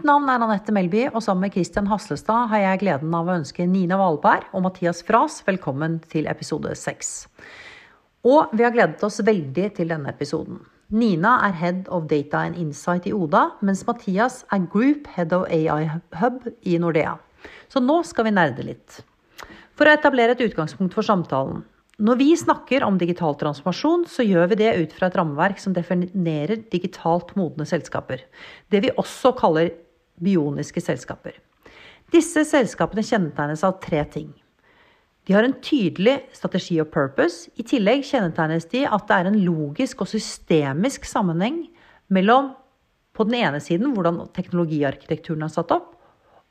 Mitt navn er Anette Melby, og sammen med Christian Haslestad har jeg gleden av å ønske Nina Valberg og Mathias Fras velkommen til episode seks. Og vi har gledet oss veldig til denne episoden. Nina er Head of Data and Insight i Oda, mens Mathias er Group Head of AI Hub i Nordea. Så nå skal vi nerde litt. For å etablere et utgangspunkt for samtalen. Når vi snakker om digital transformasjon, så gjør vi det ut fra et rammeverk som definerer digitalt modne selskaper. Det vi også kaller bioniske selskaper. Disse selskapene kjennetegnes av tre ting. De har en tydelig strategi og purpose. I tillegg kjennetegnes de at det er en logisk og systemisk sammenheng mellom på den ene siden hvordan teknologiarkitekturen er satt opp,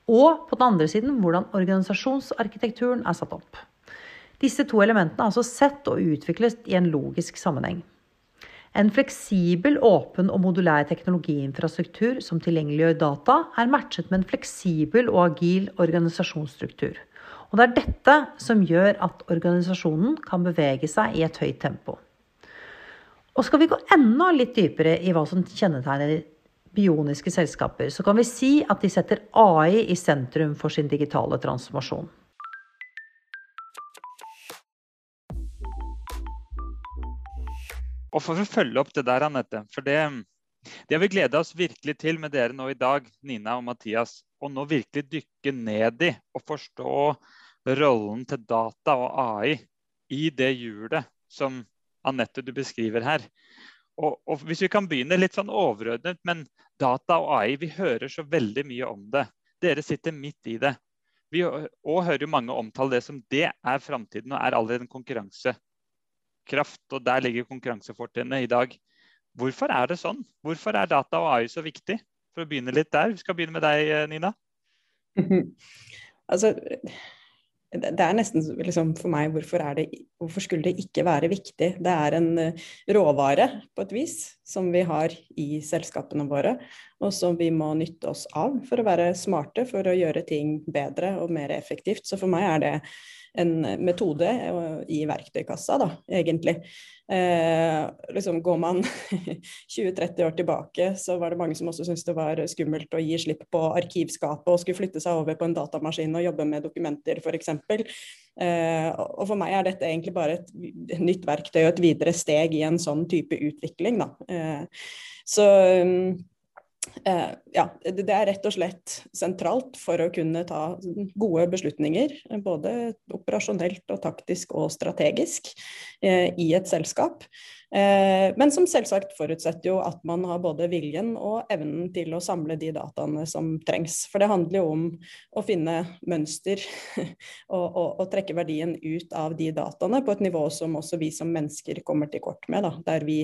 og på den andre siden hvordan organisasjonsarkitekturen er satt opp. Disse to elementene er altså sett og utviklet i en logisk sammenheng. En fleksibel, åpen og modulær teknologiinfrastruktur som tilgjengeliggjør data, er matchet med en fleksibel og agil organisasjonsstruktur. Og det er dette som gjør at organisasjonen kan bevege seg i et høyt tempo. Og skal vi gå enda litt dypere i hva som kjennetegner bioniske selskaper, så kan vi si at de setter AI i sentrum for sin digitale transformasjon. Og for å følge opp det der, Anette, for det, det har vi gleda oss virkelig til med dere nå i dag, Nina og Mathias. Å nå virkelig dykke ned i og forstå rollen til data og AI i det hjulet som Anette du beskriver her. Og, og, Hvis vi kan begynne litt sånn overordnet, men data og AI, vi hører så veldig mye om det. Dere sitter midt i det. Vi og hører jo mange omtale det som det er framtiden og er allerede en konkurranse kraft, og der ligger konkurransefortrinnene i dag. Hvorfor er det sånn? Hvorfor er data og AI så viktig? For å begynne litt der. Vi skal begynne med deg, Nina. altså, det er nesten liksom for meg hvorfor, det, hvorfor, skulle det ikke være viktig? Det er en eh, råvare på et vis som vi har i selskapene våre, og som vi må nytte oss av for å være smarte, for å gjøre ting bedre og mer effektivt. Så for meg er det en metode i verktøykassa, da, egentlig. Eh, liksom Går man 20-30 år tilbake, så var det mange som også syntes det var skummelt å gi slipp på arkivskapet og skulle flytte seg over på en datamaskin og jobbe med dokumenter, f.eks. Eh, og for meg er dette egentlig bare et nytt verktøy og et videre steg i en sånn type utvikling. Da. Eh, så Eh, ja, det er rett og slett sentralt for å kunne ta gode beslutninger, både operasjonelt og taktisk og strategisk, eh, i et selskap. Eh, men som selvsagt forutsetter jo at man har både viljen og evnen til å samle de dataene som trengs. For det handler jo om å finne mønster og, og, og, trekke verdien ut av de dataene på et nivå som også vi som mennesker kommer til kort med. Da, der vi,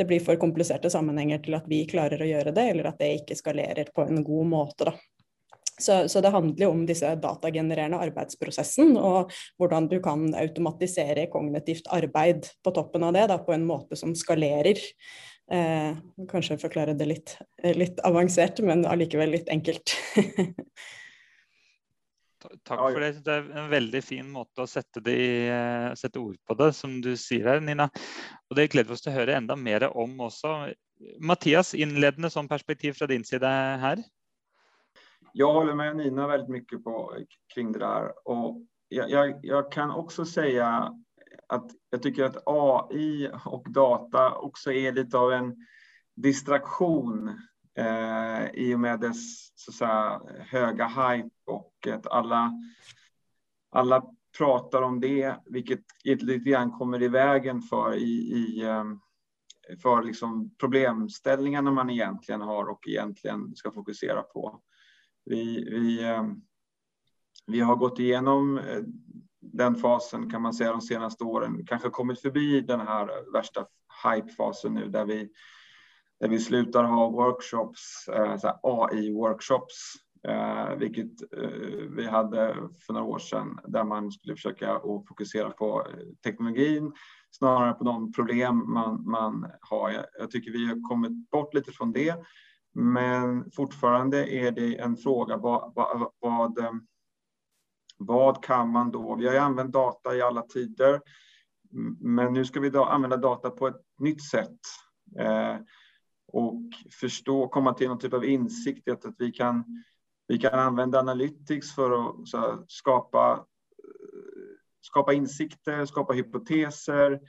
det blir for kompliserte sammenhenger til at vi klarer å gjøre det, eller at det ikke skalerer på en god måte. Da. Så, så, det handler jo om disse datagenererende arbeidsprosessen, og hvordan du kan automatisere kognitivt arbeid på toppen av det, da, på en måte som skalerer. Eh, kanskje forklare det litt, litt avansert, men allikevel litt enkelt. Takk for det. Det er en veldig fin måte å sette, det i, eh, sette, ord på det, som du sier her, Nina. Og Det gleder vi oss til å høre enda mer om også. Mathias, innledende sånn perspektiv fra din side her? Jag håller med Nina väldigt mycket på, kring det där. Och jag, jag, jag, kan också säga att jag tycker att AI och data också är lite av en distraktion eh, i och med dess så säga, höga hype och att alla, alla pratar om det, vilket lite grann kommer i vägen för, i, i, eh, för liksom problemställningarna man egentligen har och egentligen ska fokusera på. Vi, vi, eh, vi har gått igenom eh, den fasen kan man säga de senaste åren, kanske kommit förbi den här värsta hypefasen nu där vi, där vi slutar ha workshops, eh, AI-workshops, vilket vi hade för några år sedan där man skulle försöka fokusera på teknologin snarare på de problem man, man har. Jag tycker vi har kommit bort lite från det men fortfarande är det en fråga vad, vad, vad, vad kan man då? Vi har ju använt data i alla tider, men nu ska vi då använda data på ett nytt sätt. Eh, och förstå, komma till någon typ av insikt att, att vi, kan, vi kan använda analytics för att här, skapa, skapa insikter, skapa hypoteser,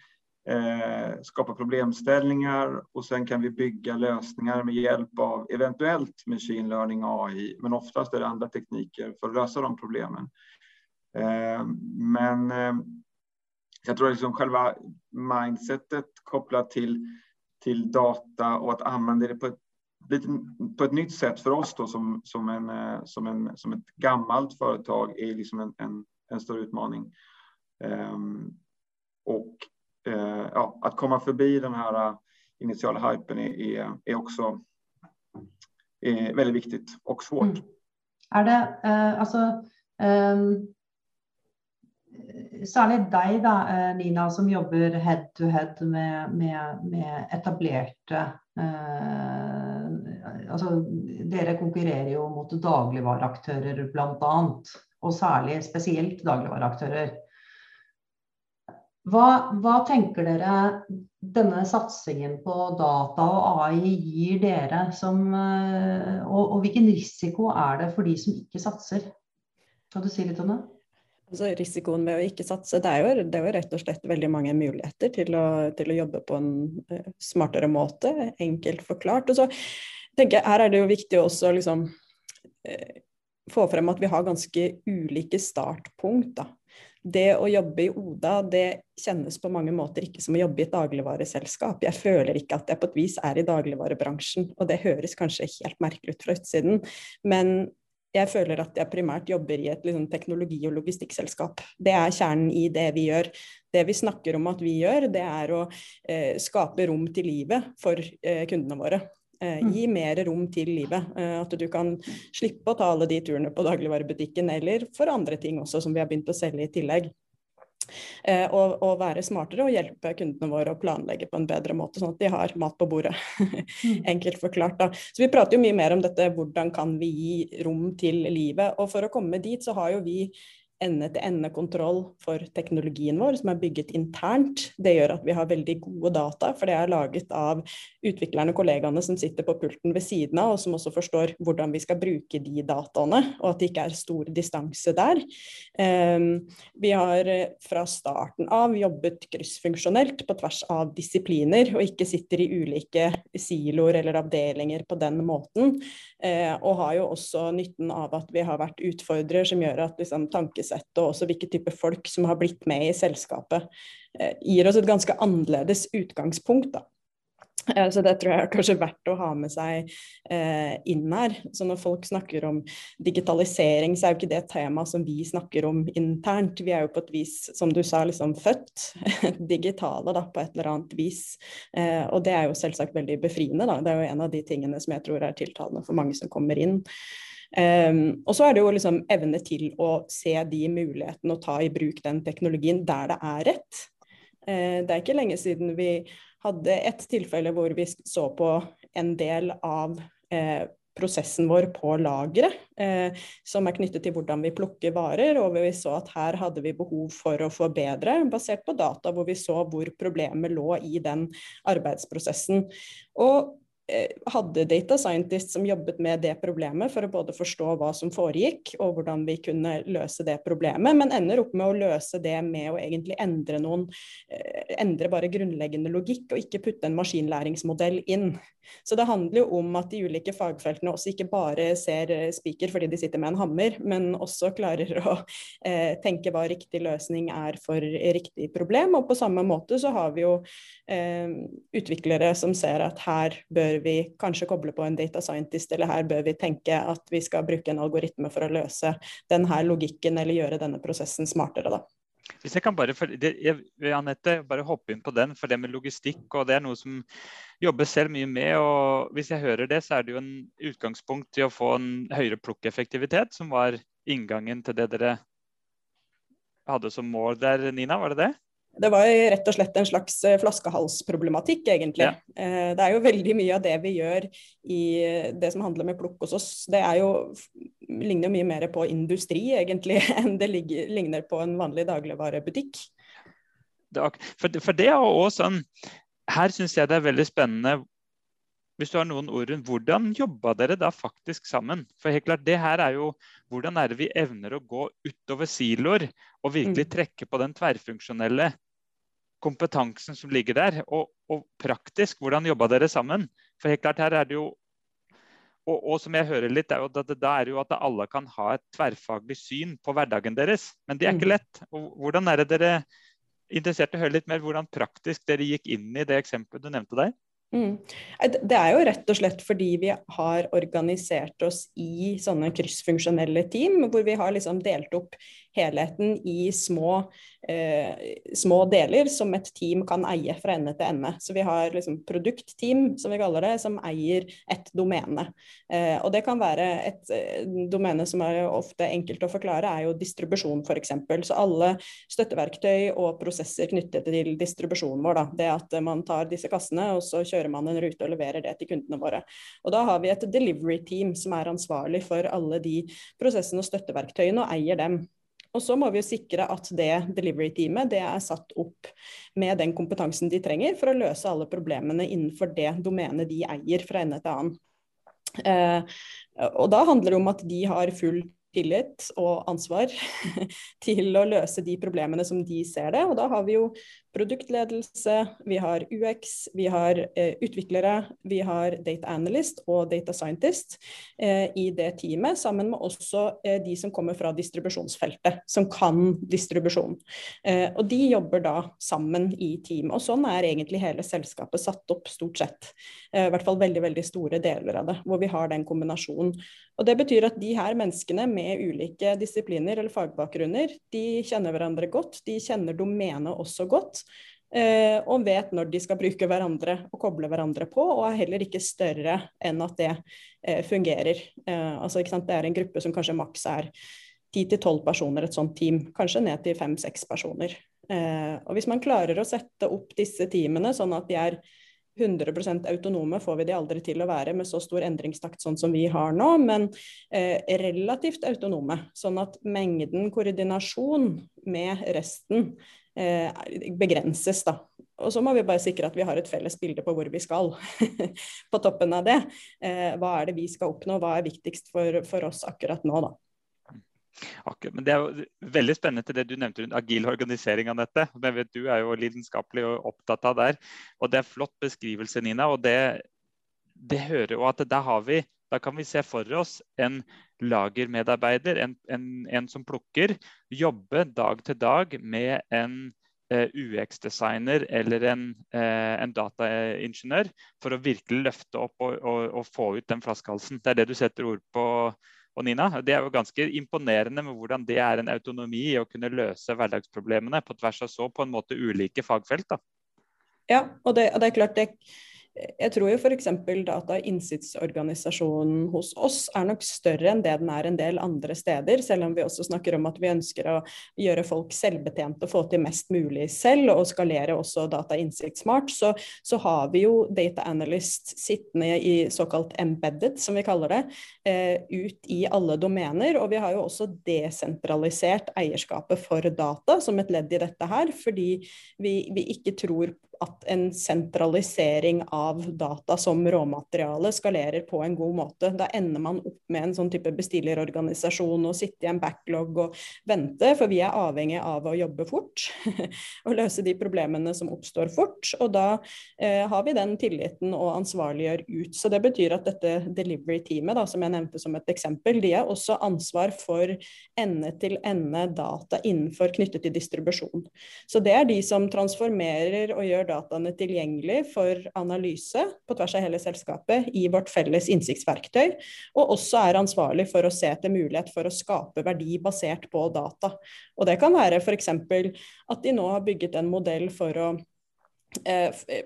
eh, skapa problemställningar och sen kan vi bygga lösningar med hjälp av eventuellt machine learning, AI, men oftast är det andra tekniker för att lösa de problemen. Eh, men eh, jag tror liksom själva mindsetet kopplat till, till data och att använda det på ett, lite, på ett nytt sätt för oss då som, som, en, eh, som, en, som ett gammalt företag är liksom en, en, en stor utmaning. Um, och uh, ja, att komma förbi den här initiala hypen är, är, är också är väldigt viktigt och svårt. Mm. Är det, eh, alltså, um særlig deg, da, eh, Nina, som jobber head to head med, med, med etablerte eh, altså, Dere konkurrerer jo mot dagligvareaktører bl.a. Og særlig spesielt dagligvareaktører. Hva, hva, tenker dere denne satsingen på data og AI gir dere som eh, og, og hvilken risiko er det for de som ikke satser? Kan du si litt om det? Altså risikoen med å ikke satse, det er, jo, det er, jo, rett og slett veldig mange muligheter til å, til å jobbe på en uh, smartere måte, enkelt forklart. Og så tenker jeg, Her er det jo viktig også liksom, uh, få frem at vi har ganske ulike startpunkt. da. Det å jobbe i Oda det kjennes på mange måter ikke som å jobbe i et dagligvareselskap. Jeg føler ikke at jeg på et vis er i dagligvarebransjen, og det høres kanskje helt merkelig ut fra utsiden. Men jeg føler at jeg primært jobber i et liksom, teknologi- og logistikkselskap. Det er kjernen i det vi gjør. Det vi snakker om at vi gjør, det er å eh, skape rom til livet for eh, kundene våre. Eh, mm. gi mer rom til livet. Eh, at du kan slippe å ta alle de turene på dagligvarebutikken, eller for andre ting også, som vi har begynt å selge i tillegg. Eh, og, og, være smartere og hjelpe kundene våre å planlegge på en bedre måte, sånn at de har mat på bordet. Mm. Enkelt forklart, da. Så vi prater jo mye mer om dette, hvordan kan vi gi rom til livet. Og for å komme dit, så har jo vi ende-til-ende-kontroll for teknologien vår, som er bygget internt. Det gjør at vi har veldig gode data, for det er laget av utviklerne og kollegaene som sitter på pulten ved siden av, og som også forstår hvordan vi skal bruke de dataene, og at det ikke er stor distanse der. Um, vi har eh, fra starten av jobbet kryssfunksjonelt på tvers av disipliner, og ikke sitter i ulike siloer eller avdelinger på den måten. Uh, og har jo også nytten av at vi har vært utfordrere som gjør at liksom, tankesett tankesettet og også hvilke type folk som har blitt med i selskapet, eh, gir oss et ganske annerledes utgangspunkt. da. Eh, så det tror jeg er kanskje verdt å ha med seg eh, inn her. Så når folk snakker om digitalisering, så er jo ikke det et tema som vi snakker om internt. Vi er jo på et vis, som du sa, liksom født digitale da, på et eller annet vis. Eh, og det er jo selvsagt veldig befriende, da. Det er jo en av de tingene som jeg tror er tiltalende for mange som kommer inn. Um, og så er det jo liksom evne til å se de mulighetene og ta i bruk den teknologien der det er rett. Uh, det er ikke lenge siden vi hadde et tilfelle hvor vi så på en del av uh, prosessen vår på lageret, eh, som er knyttet til hvordan vi plukker varer. Og vi så at her hadde vi behov for å forbedre, basert på data hvor vi så hvor problemet lå i den arbeidsprosessen. Og hadde data scientists som jobbet med det problemet for å både forstå hva som foregikk og hvordan vi kunne løse det problemet, men ender opp med å løse det med å egentlig endre noen eh, Endre bare grunnleggende logikk og ikke putte en maskinlæringsmodell inn. Så det handler jo om at de ulike fagfeltene også ikke bare ser eh, spiker fordi de sitter med en hammer, men også klarer å eh, tenke hva riktig løsning er for riktig problem. Og på samme måte så har vi jo eh, utviklere som ser at her bør vi kanskje koble på en data scientist, eller her bør vi tenke at vi skal bruke en algoritme for å løse denne logikken eller gjøre denne prosessen smartere. da. Hvis jeg kan bare, det, jeg, Annette, bare hoppe inn på den, for det med logistikk og det er noe som jobber selv mye med. og Hvis jeg hører det, så er det jo en utgangspunkt til å få en høyere plukkeffektivitet, som var inngangen til det dere hadde som mål der, Nina? Var det det? Det var rett og slett en slags eh, flaskehalsproblematikk, egentlig. Ja. Eh, det er jo veldig mye av det vi gjør i det som handler med plukk hos oss. Det er jo, ligner mye mer på industri, egentlig, enn det ligner på en vanlig dagligvarebutikk. For, for det er også sånn Her syns jeg det er veldig spennende hvis du har noen ord rundt hvordan jobba dere da faktisk sammen? For helt klart, det her er jo hvordan er det vi evner å gå utover siloer og virkelig mm. trekke på den tverrfunksjonelle kompetansen som ligger der. Og, og praktisk, hvordan jobba dere sammen? For helt klart, her er det jo og, og, som jeg hører litt, er at da er jo at alle kan ha et tverrfaglig syn på hverdagen deres. Men det er ikke mm. lett. Og hvordan er det dere interessert i å høre litt mer hvordan praktisk dere gikk inn i det eksempelet du nevnte der? Mm. Det er jo rett og slett fordi vi har organisert oss i sånne kryssfunksjonelle team, hvor vi har liksom delt opp helheten i små, eh, små, deler som et team kan eie fra ende til ende. Så vi har liksom produktteam, som vi kaller det, som eier et domene. Eh, og det kan være et eh, domene som er ofte enkelt å forklare, er jo distribusjon f.eks. Så alle støtteverktøy og prosesser knyttet til distribusjonen vår. Da. Det at man tar disse kassene, og så kjører man en rute og leverer det til kundene våre. Og da har vi et delivery team som er ansvarlig for alle de prosessene og støtteverktøyene, og eier dem. Og så må vi jo sikre at det delivery-teamet det er satt opp med den kompetansen de trenger for å løse alle problemene innenfor det domenet de eier fra ende til annen. Eh, og da handler det om at de har full tillit og ansvar til å løse de problemene som de ser det. Og da har vi jo produktledelse, vi har UX, vi har eh, utviklere, vi har data analyst og data scientist eh, i det teamet, sammen med også eh, de som kommer fra distribusjonsfeltet, som kan distribusjon. Eh, og de jobber da sammen i team. Og sånn er egentlig hele selskapet satt opp, stort sett. Eh, I hvert fall veldig, veldig store deler av det, hvor vi har den kombinasjonen. Og Det betyr at de her menneskene med ulike disipliner eller fagbakgrunner, de kjenner hverandre godt. De kjenner domenet også godt. Eh, og vet når de skal bruke hverandre og koble hverandre på, og er heller ikke større enn at det fungerer fungerer. ikke altså, Det er en gruppe som kanskje maks er 10-12 personer, et sånt team. Kanskje ned til 5-6 personer. Eh, og Hvis man klarer å sette opp disse teamene sånn at de er 100% autonome får vi de aldri til å være med så stor endringstakt sånn som vi har nå, men eh, relativt autonome. Sånn at mengden koordinasjon med resten eh, begrenses, da. Og så må vi bare sikre at vi har et felles bilde på hvor vi skal. på toppen av det. Eh, hva er det vi skal oppnå, hva er viktigst for, for oss akkurat nå, da. Akkurat, men Det er jo veldig spennende til det du nevnte rundt agil organisering av dette. Jeg vet Du er jo lidenskapelig og opptatt av der. og Det er flott beskrivelse, Nina. og det, det hører jo at der har vi, da kan vi se for oss en lagermedarbeider, en, en, en som plukker, jobbe dag til dag med en eh, UX-designer eller en, eh, en dataingeniør for å virkelig løfte opp og, og, og, få ut den flaskehalsen. Det er det du setter ord på, og Nina, Det er jo ganske imponerende med hvordan det er en autonomi i å kunne løse hverdagsproblemene på tvers av så på en måte ulike fagfelt. da. Ja, og det, og det er klart det jeg tror jo f.eks. datainnsiktsorganisasjonen hos oss er nok større enn det den er en del andre steder, selv om vi også snakker om at vi ønsker å gjøre folk selvbetjente og få til mest mulig selv, og skalere også datainnsikt smart, så, så, har vi jo data analyst sittende i såkalt embedded, som vi kaller det, eh, ut i alle domener. Og vi har jo også desentralisert eierskapet for data som et ledd i dette her, fordi vi, vi ikke tror at en sentralisering av data som råmateriale skalerer på en god måte. Da ender man opp med en sånn type bestillerorganisasjon og sitte i en backlog og vente, for vi er avhengig av å jobbe fort og løse de problemene som oppstår fort. Og da eh, har vi den tilliten og ansvarliggjør ut. Så det betyr at dette delivery-teamet, som jeg nevnte som et eksempel, de har også ansvar for ende-til-ende data innenfor knyttet til distribusjon. Så det er de som transformerer og gjør dataene tilgjengelig for analyse på tvers av hele selskapet i vårt felles innsiktsverktøy, og også er ansvarlig for å se etter mulighet for å skape verdi basert på data. Og det kan være f.eks. at de nå har bygget en modell for å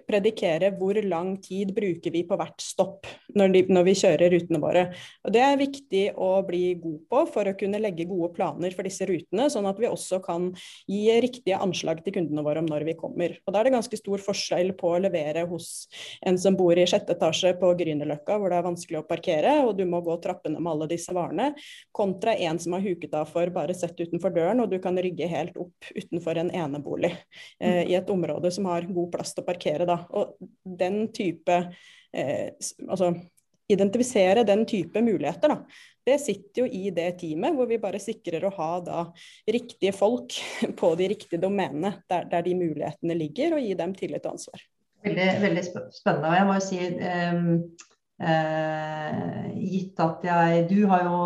predikere hvor lang tid bruker vi på hvert stopp når, de, når, vi kjører rutene våre. Og Det er viktig å bli god på for å kunne legge gode planer for disse rutene, sånn at vi også kan gi riktige anslag til kundene våre om når vi kommer. Og Da er det ganske stor forskjell på å levere hos en som bor i sjette etasje på Grünerløkka, hvor det er vanskelig å parkere, og du må gå trappene med alle disse varene, kontra en som har huket av for bare sett utenfor døren, og du kan rygge helt opp utenfor en enebolig eh, i et område som har god plass plass til å parkere, da. Og den type eh, Altså identifisere den type muligheter, da. Det sitter jo i det teamet, hvor vi bare sikrer å ha da riktige folk på de riktige domenene der, der de mulighetene ligger, og gi dem tillit og ansvar. Veldig, veldig spennende. Og jeg må jo si um, uh, gitt at jeg Du har jo,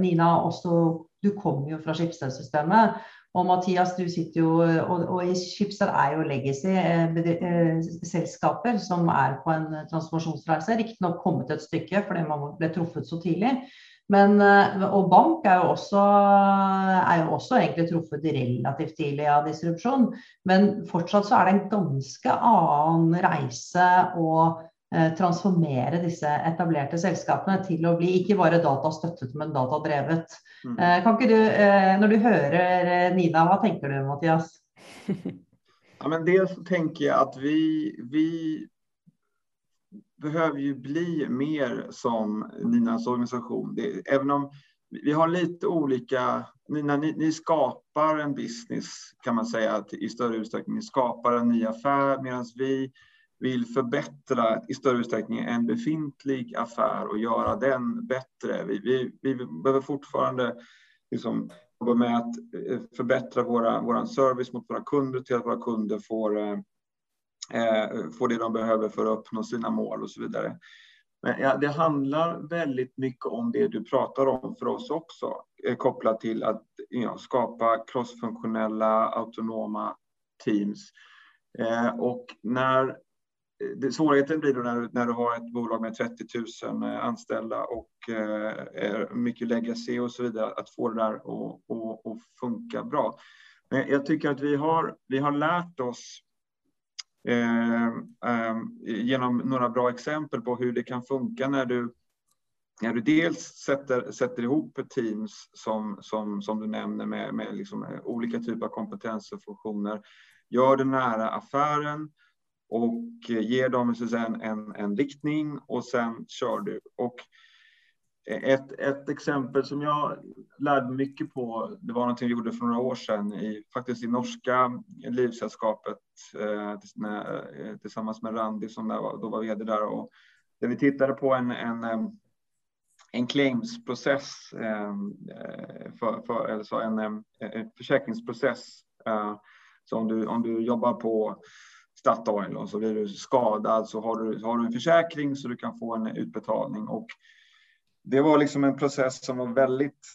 Nina, også Du kommer jo fra Skipsted-systemet. Og Mathias, du sitter jo Og, og i Schibsted er jo legacy eh, eh, som er på en transformasjonsreise. Riktignok kommet et stykke fordi man ble truffet så tidlig. Men, eh, og bank er jo, også, er jo også egentlig truffet relativt tidlig av disrupsjon. Men fortsatt så er det en ganske annen reise eh, transformere disse etablerte selskapene til å bli ikke bare datastøttet, men datadrevet. Mm. Eh, kan ikke du, eh, når du hører Nina, hva tenker du, Mathias? Ja, men dels tenker jeg at vi, vi behöver ju bli mer som Ninas organisation. Det, även om vi har lite olika, Nina, ni, ni, skapar en business kan man säga i större utsträckning. Ni skapar en ny affär medan vi vill förbättra i större utsträckning en befintlig affär och göra den bättre. Vi, vi, vi behöver fortfarande liksom jobba med att eh, förbättra vår service mot våra kunder till att våra kunder får eh, eh, får det de behöver för att uppnå sina mål och så vidare. Men ja, det handlar väldigt mycket om det du pratar om för oss också, eh, kopplat till att ja, skapa crossfunktionella autonoma teams. Eh, och när det, svårigheten blir då när, när du har ett bolag med 30 000 eh, anställda och eh, mycket legacy och så vidare, att få det där att funka bra. Men jag tycker att vi har, vi har lärt oss Eh, eh, genom några bra exempel på hur det kan funka när du, när du dels sätter, sätter ihop teams som, som, som du nämner med, med liksom eh, olika typer av kompetenser och funktioner, gör det nära affären och ger dem så en, en, riktning och sen kör du. Och ett, ett exempel som jag lärde mig mycket på, det var någonting vi gjorde för några år sedan, i, faktiskt i norska livsällskapet eh, eh tillsammans med Randi som då var vd där. Och där vi tittade på en, en, en claimsprocess, eh, för, för, alltså en, en försäkringsprocess. Eh, så om du, om du jobbar på Statoil så blir du skadad så har du, har du en försäkring så du kan få en utbetalning. Och det var liksom en process som var väldigt,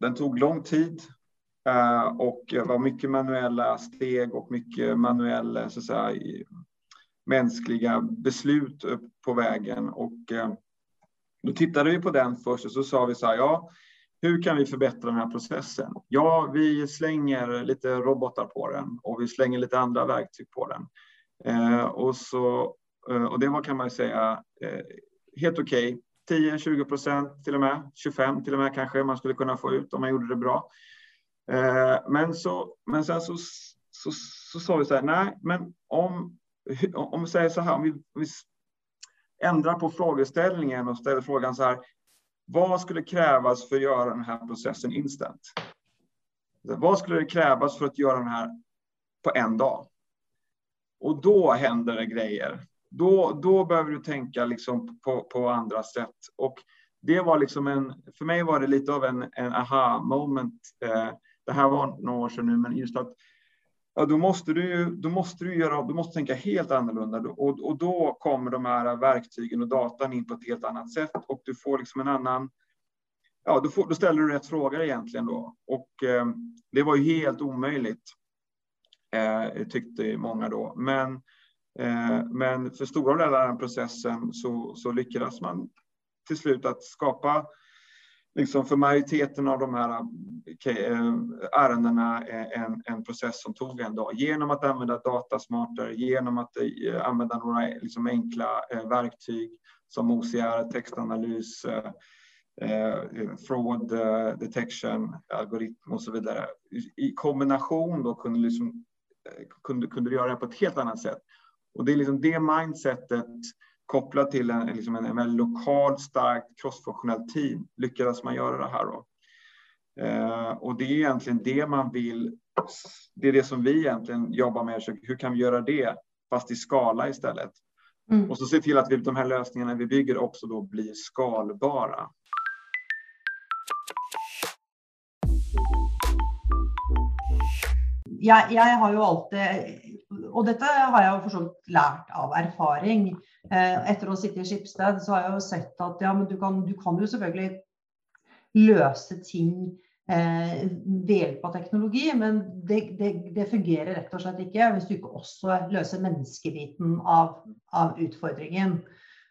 den tog lång tid eh, och var mycket manuella steg och mycket manuella, så säga, mänskliga beslut på vägen. Och eh, då tittade vi på den först och så sa vi så här, ja, hur kan vi förbättra den här processen? Ja, vi slänger lite robotar på den och vi slänger lite andra verktyg på den. Eh, och, så, och det var kan man säga helt okej. Okay 10-20 procent till och med, 25 till och med kanske man skulle kunna få ut om man gjorde det bra. Eh, men, så, men sen så, så, så sa vi så här, nej, men om, om vi säger så här, om vi, vi ändrar på frågeställningen och ställer frågan så här, vad skulle krävas för att göra den här processen instant? Vad skulle det krävas för att göra den här på en dag? Och då händer det grejer. Då, då behöver du tänka liksom på, på andra sätt. Och det var liksom en, för mig var det lite av en, en aha moment. Eh, det här var några år sedan nu, men just att ja, då måste du, då måste du, göra, du måste tänka helt annorlunda. Och, och då kommer de här verktygen och datan in på ett helt annat sätt och du får liksom en annan Ja, då, får, då ställer du rätt frågor egentligen då. Och eh, det var ju helt omöjligt, eh, tyckte många då. Men Eh, men för stora delar av den processen så, så lyckades man till slut att skapa liksom för majoriteten av de här eh, ärendena en, en process som tog en dag genom att använda datasmarter, genom att eh, använda några liksom enkla verktyg som OCR, textanalys, fraud detection, algoritm och så vidare. I kombination då kunde, liksom, kunde, kunde göra det på ett helt annat sätt. Och det är liksom det mindsetet kopplat till en, liksom en, en väldigt lokalt starkt crossfunktionellt team lyckades man göra det här. Då. Eh, och det är egentligen det man vill det är det som vi egentligen jobbar med. Hur kan vi göra det fast i skala istället? Mm. Och så se till att vi, de här lösningarna vi bygger också då blir skalbara. Jeg, jeg, har jo alltid Og dette har jeg jo for så vidt lært av erfaring. Eh, etter å sitte i Skipsted så har jeg jo sett at ja, men du kan, du kan jo selvfølgelig løse ting eh, ved hjelp av teknologi, men det, det, det, fungerer rett og slett ikke hvis du ikke også løser menneskebiten av, av utfordringen.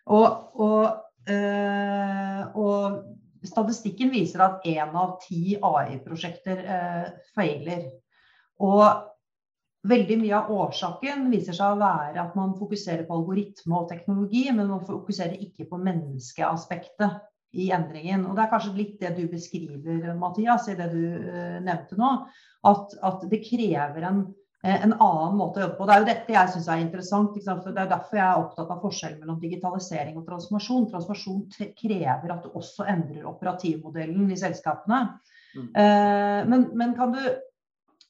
Og, og, eh, og statistikken viser at én av ti AI-prosjekter eh, feiler. Og veldig mye av årsaken viser seg å være at man fokuserer på algoritme og teknologi, men man fokuserer ikke på menneskeaspektet i endringen. Og Det er kanskje litt det du beskriver, Mathias, i det du uh, nevnte nå. At, at det krever en, eh, en, annen måte å jobbe på. Det er jo dette jeg syns er interessant. Det er derfor jeg er opptatt av forskjellen mellom digitalisering og transformasjon. Transformasjon krever at du også endrer operativmodellen i selskapene. Mm. Uh, men, men kan du Eh,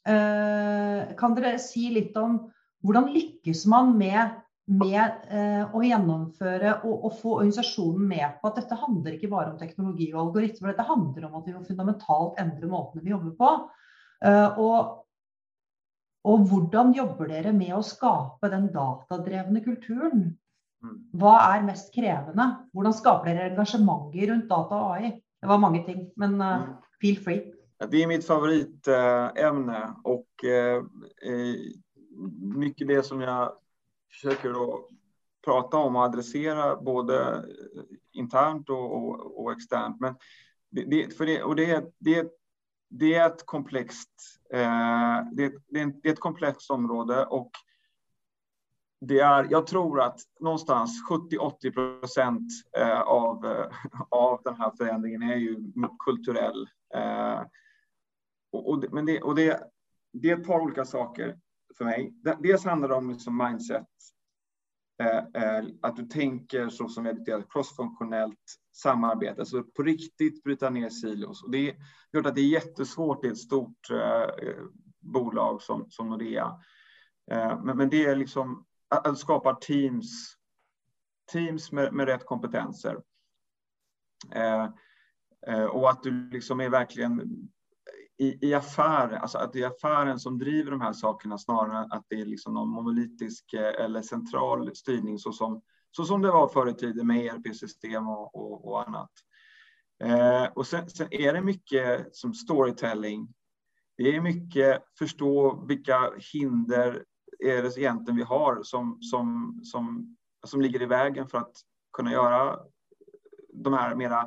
kan dere si litt om hvordan lykkes man med, med eh, å gjennomføre og, og, få organisasjonen med på at dette handler ikke bare om teknologi og algoritmer, dette handler om at vi må fundamentalt endre måtene vi jobber på. Eh, og, og hvordan jobber dere med å skape den datadrevne kulturen? Mm. Hva er mest krevende? Hvordan skaper dere engasjementet rundt data og AI? Det var mange ting, men uh, feel free. Det är mitt favoritämne och eh, mycket det som jag försöker då prata om och adressera både internt och, och, och externt. Men det, för det, och det, det, det är ett komplext, eh, det, det, är, ett komplext område och det är, jag tror att någonstans 70-80 procent eh, av, av den här förändringen är ju kulturell. Och, och, men det, och det, det är ett par olika saker för mig. Dels handlar det om liksom mindset. Eh, eh, att du tänker så som ett crossfunktionellt samarbete, alltså på riktigt bryta ner silos. Och det är klart att det är jättesvårt i ett stort eh, bolag som, som Nordea. Eh, men, men det är liksom att, att skapa teams, teams med, med rätt kompetenser. Eh, eh, och att du liksom är verkligen i, i affären, alltså att det är affären som driver de här sakerna snarare än att det är liksom någon monolitisk eh, eller central styrning så som, så som det var förr i tiden med ERP-system och, och, och, annat. Eh, och sen, sen, är det mycket som storytelling. Det är mycket förstå vilka hinder är det egentligen vi har som, som, som, som ligger i vägen för att kunna göra de här mera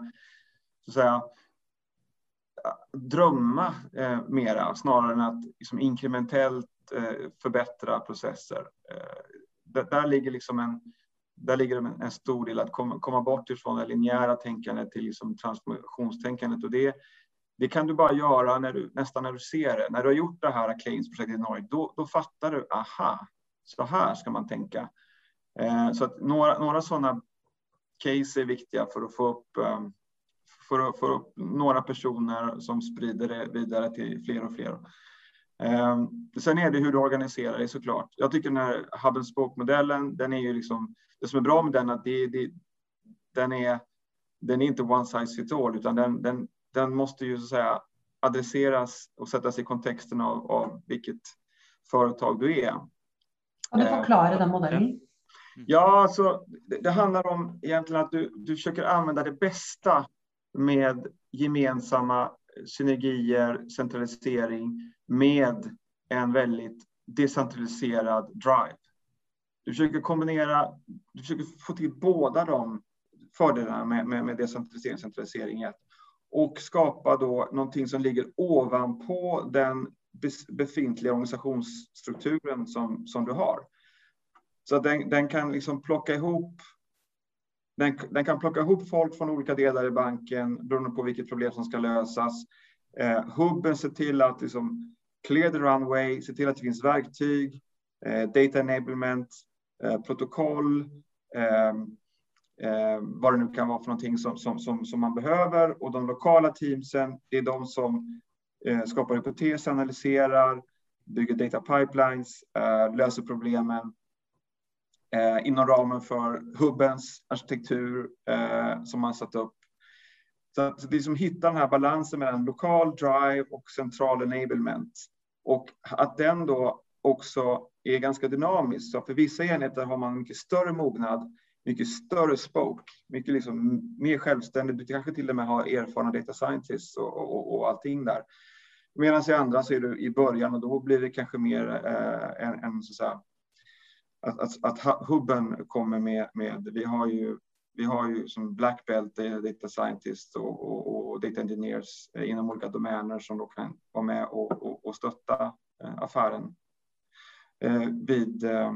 så att säga, drömma eh, mera snarare än att liksom, inkrementellt eh, förbättra processer. Eh, där, ligger liksom en, där ligger en, en stor del att komma, komma bort ifrån det linjära tänkandet till liksom transformationstänkandet och det, det kan du bara göra när du, nästan när du ser det. När du har gjort det här Claims-projektet i Norge, då, då fattar du, aha, så här ska man tänka. Eh, så att några, några sådana case är viktiga för att få upp um, för för några personer som sprider det vidare till fler och fler. Eh, sen är det hur du organiserar dig såklart. Jag tycker den här hub and spoke-modellen, den är ju liksom, det som är bra med den att det, det, den är, den är inte one size fits all, utan den, den, den måste ju så att säga adresseras och sättas i kontexten av, av vilket företag du är. Kan du förklara den modellen? Ja, alltså, det, det, handlar om egentligen att du, du försöker använda det bästa med gemensamma synergier, centralisering med en väldigt decentraliserad drive. Du försöker kombinera, du försöker få till båda de fördelarna med, med, med decentralisering och centralisering och skapa då någonting som ligger ovanpå den befintliga organisationsstrukturen som, som du har. Så den, den kan liksom plocka ihop den, den, kan plocka ihop folk från olika delar i banken beroende på vilket problem som ska lösas. Eh, hubben ser till att liksom clear the runway, se till att det finns verktyg, eh, data enablement, eh, protokoll, ehm, eh, vad det nu kan vara för någonting som, som, som, som, man behöver. Och de lokala teamsen, det är de som eh, skapar hypoteser, analyserar, bygger data pipelines, eh, löser problemen eh, inom ramen för hubbens arkitektur eh, som man satt upp. Så att som hittar den här balansen mellan lokal drive och central enablement och att den då också är ganska dynamisk. Så för vissa enheter har man mycket större mognad, mycket större spoke, mycket liksom mer självständigt. Du kanske till och med har erfarna data scientists och, och, och allting där. Medan i andra så är du i början och då blir det kanske mer eh, en, en så att, att, att, hubben kommer med, med, vi har ju vi har ju som black belt data scientists och, och, och, data engineers inom olika domäner som då kan vara med och, och, och stötta eh, affären eh, vid, eh,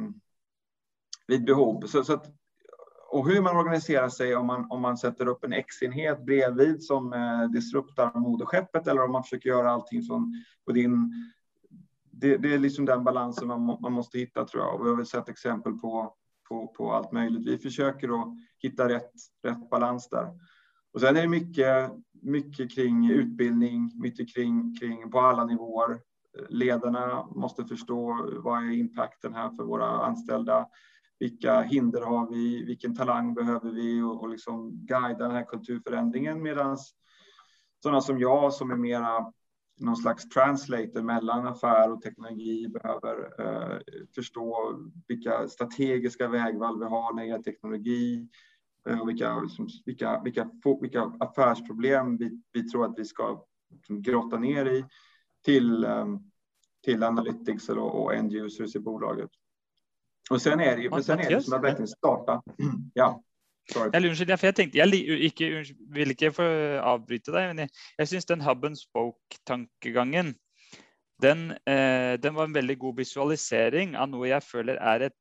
vid behov. Så, så att, och hur man organiserar sig om man, om man sätter upp en X-enhet bredvid som eh, disruptar moderskeppet eller om man försöker göra allting från på din det, det, är liksom den balansen man, man måste hitta tror jag. Och vi har väl sett exempel på, på, på allt möjligt. Vi försöker att hitta rätt, rätt balans där. Och sen är det mycket, mycket kring utbildning, mycket kring, kring på alla nivåer. Ledarna måste förstå vad är impacten här för våra anställda? Vilka hinder har vi? Vilken talang behöver vi? Och, och liksom guida den här kulturförändringen medan sådana som jag som är mera någon slags translator mellan affär och teknologi behöver eh, förstå vilka strategiska vägval vi har när det gäller teknologi eh, och vilka, liksom, vilka, vilka, vilka affärsproblem vi, vi tror att vi ska liksom, grotta ner i till, eh, till analytics och, og end users i bolaget. Och sen är det ju, sen är det som att verkligen starta. Ja. Jeg, unnskyld, for jeg tenkte, jeg ikke, vil ikke få avbryte deg, men jeg, jeg syns den hub and spoke-tankegangen den, eh, den, var en veldig god visualisering av noe jeg føler er et,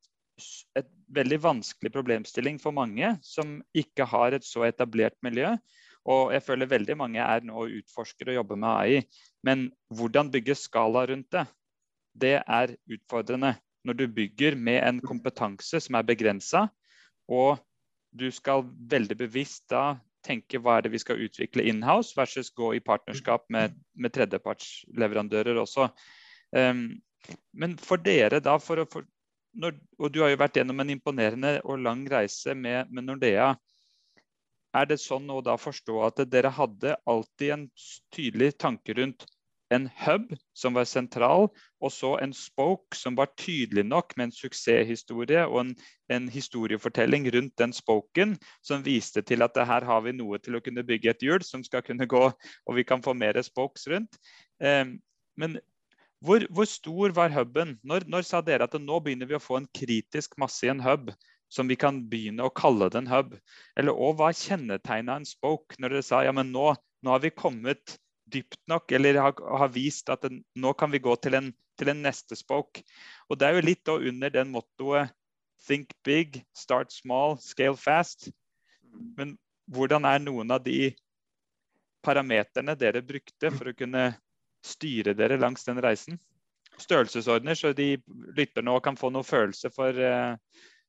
et, veldig vanskelig problemstilling for mange som ikke har et så etablert miljø. Og jeg føler veldig mange er nå utforsker og jobber med AI. Men hvordan bygge skala rundt det, det er utfordrende. Når du bygger med en kompetanse som er begrensa, og du skal veldig bevisst da tenke hva er det vi skal utvikle inhouse, versus gå i partnerskap med, med tredjepartsleverandører også. Um, men for dere, da, for å, for, når, og du har jo vært gjennom en imponerende og lang reise med, med Nordea. Er det sånn å da forstå at dere hadde alltid en tydelig tanke rundt en hub som var sentral, og så en spoke som var tydelig nok med en suksesshistorie og en, en, historiefortelling rundt den spoken, som viste til at her har vi noe til å kunne bygge et hjul som skal kunne gå, og vi kan få mer spokes rundt. Eh, men hvor, hvor, stor var huben? Når, når, sa dere at nå begynner vi å få en kritisk masse i en hub? Som vi kan begynne å kalle det en hub? Eller og hva kjennetegna en spoke når dere sa ja, men nå, nå har vi kommet dypt nok, eller har, har vist at den, nå kan vi gå til en, til en, neste spoke. Og Det er jo litt under den mottoet 'think big, start small, scale fast'. Men hvordan er noen av de parameterne dere brukte for å kunne styre dere langs den reisen? Størrelsesordner, så de lytter nå og kan få noe følelse for, uh,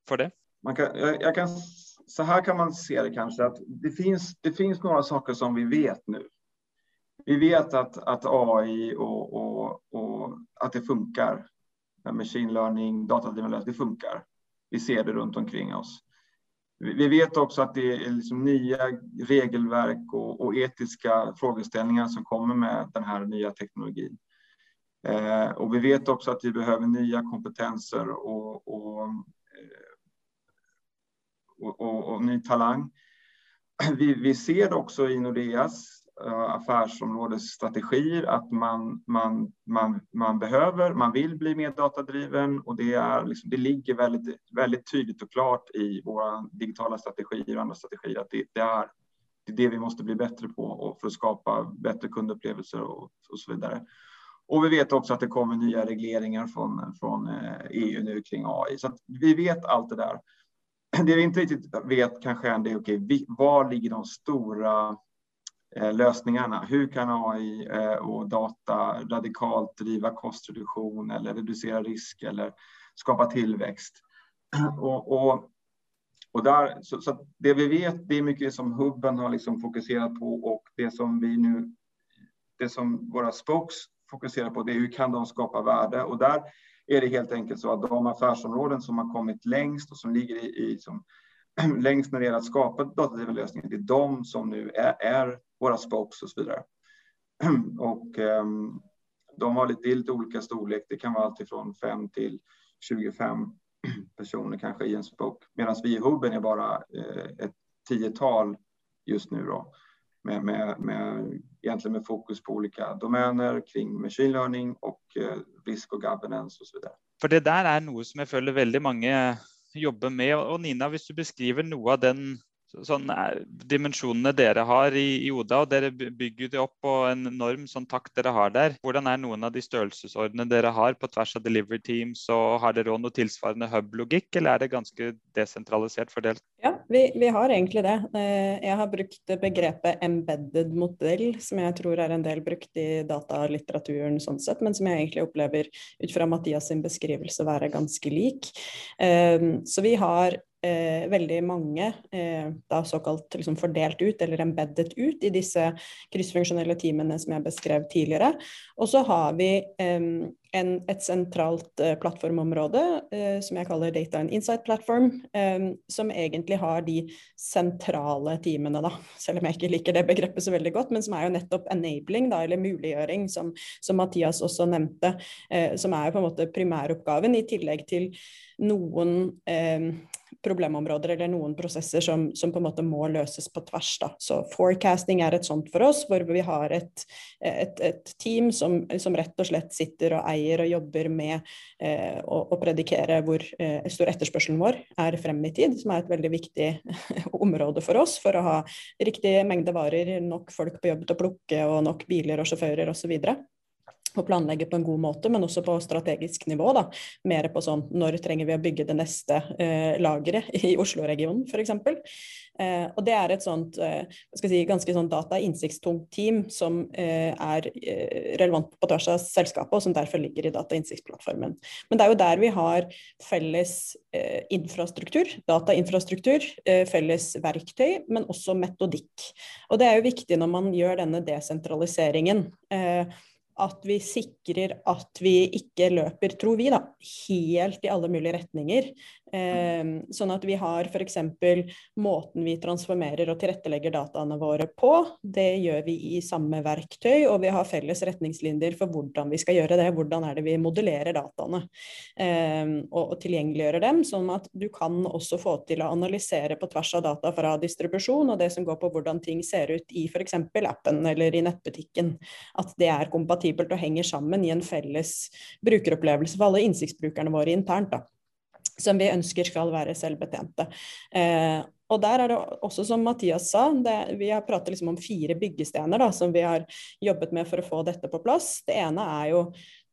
for det. Kan, jeg, jeg kan, så her kan man se det kanskje, at det finnes, det finns noen saker som vi vet nå vi vet at, at AI og, og, og, at det funkar. Machine learning, datadriven det funkar. Vi ser det rundt omkring oss. Vi vet også at det er liksom nye regelverk og, og etiske frågeställningar som kommer med den här nya. Eh, og vi vet også at vi behöver nye kompetenser og, og, og, og ny talang. Vi, vi ser også i Nordeas affärsområdesstrategier att man, man, man, man behöver, man vill bli mer datadriven och det, är liksom, det ligger väldigt, väldigt tydligt och klart i våra digitala strategier och andra strategier att det, det är det, är det vi måste bli bättre på för att skapa bättre kundupplevelser och, och så vidare. Och vi vet också att det kommer nya regleringar från, från EU eh, e nu kring AI. Så vi vet allt det där. Det vi inte riktigt vet kanske är det, okay, var ligger de stora Eh, lösningarna. Hur kan AI eh, och data radikalt driva kostreduktion eller reducera risk eller skapa tillväxt? Och, och, och där, så, så det vi vet, det är mycket som hubben har liksom fokuserat på och det som vi nu, det som våra spokes fokuserar på det hur kan de skapa värde och där är det helt enkelt så att de affärsområden som har kommit längst och som ligger i, i som, längst när det gäller att skapa datadrivna lösningar, det är de som nu är, är våra spokes och så vidare. Och um, de har lite, lite olika storlek. Det kan vara allt ifrån 5 till 25 personer kanske i en spoke. Medan vi i hubben är bara eh, ett tiotal just nu då. Med, med, med, egentligen med fokus på olika domäner kring machine learning och eh, risk och governance och så vidare. For det der er noe som jeg føler veldig mange jobber med. Og Nina, hvis du beskriver noe av den sånn, dimensjonene dere har i, i, Oda, og dere bygger det opp på en enorm sånn takt dere har der. Hvordan er noen av de størrelsesordnene dere har på tvers av delivery teams, og har dere òg noe tilsvarende hub-logikk, eller er det ganske desentralisert fordelt? Ja, vi, vi, har egentlig det. Eh, jeg har brukt begrepet embedded modell, som jeg tror er en del brukt i datalitteraturen sånn sett, men som jeg egentlig opplever ut fra Mathias sin beskrivelse være ganske lik. Eh, så vi har eh, veldig mange eh, da såkalt liksom fordelt ut, eller embeddet ut, i disse kryssfunksjonelle teamene som jeg beskrev tidligere. Og så har vi eh, en, et sentralt eh, plattformområde eh, som jeg kaller Data and Insight Platform, eh, som egentlig har de sentrale teamene, da, selv om jeg ikke liker det begrepet så veldig godt, men som er jo nettopp enabling, da, eller muliggjøring, som, som Mathias også nevnte, som er på en måte primæroppgaven, i tillegg til noen eh, problemområder eller noen prosesser som, som, på en måte må løses på tvers. Da. Så forecasting er et sånt for oss, hvor vi har et, et, et team som, som, rett og slett sitter og eier og jobber med eh, å, å, predikere hvor eh, stor etterspørselen vår er frem i tid, som er et veldig viktig område for oss for å ha riktig mengde varer, nok folk på jobb til å plukke og nok biler og sjåfører osv og planlegge på en god måte, men også på strategisk nivå. da, Mer på sånn når trenger vi å bygge det neste eh, lageret i Oslo-regionen f.eks. Eh, og det er et sånt eh, si, ganske sånn data-innsiktstungt team som eh, er eh, relevant på tvers av selskapet, og som derfor ligger i data-innsiktsplattformen. Men det er jo der vi har felles eh, infrastruktur, datainfrastruktur, eh, felles verktøy, men også metodikk. Og det er jo viktig når man gjør denne desentraliseringen. Eh, at vi sikrer at vi ikke løper, tror vi, da, helt i alle mulige retninger. Eh, sånn at vi har f.eks. måten vi transformerer og tilrettelegger dataene våre på. Det gjør vi i samme verktøy, og vi har felles retningslinjer for hvordan vi skal gjøre det. Hvordan er det vi modellerer dataene eh, og, og tilgjengeliggjøre dem. Sånn at du kan også få til å analysere på tvers av data fra distribusjon og det som går på hvordan ting ser ut i f.eks. appen eller i nettbutikken. At det er kompatibelt og henger sammen i en felles brukeropplevelse for alle innsiktsbrukerne våre internt. da som vi ønsker skal være selvbetjente. Eh, og der er det også, som Mathias sa, det, vi har pratet liksom om fire byggestener da, som vi har jobbet med for å få dette på plass. Det ene er jo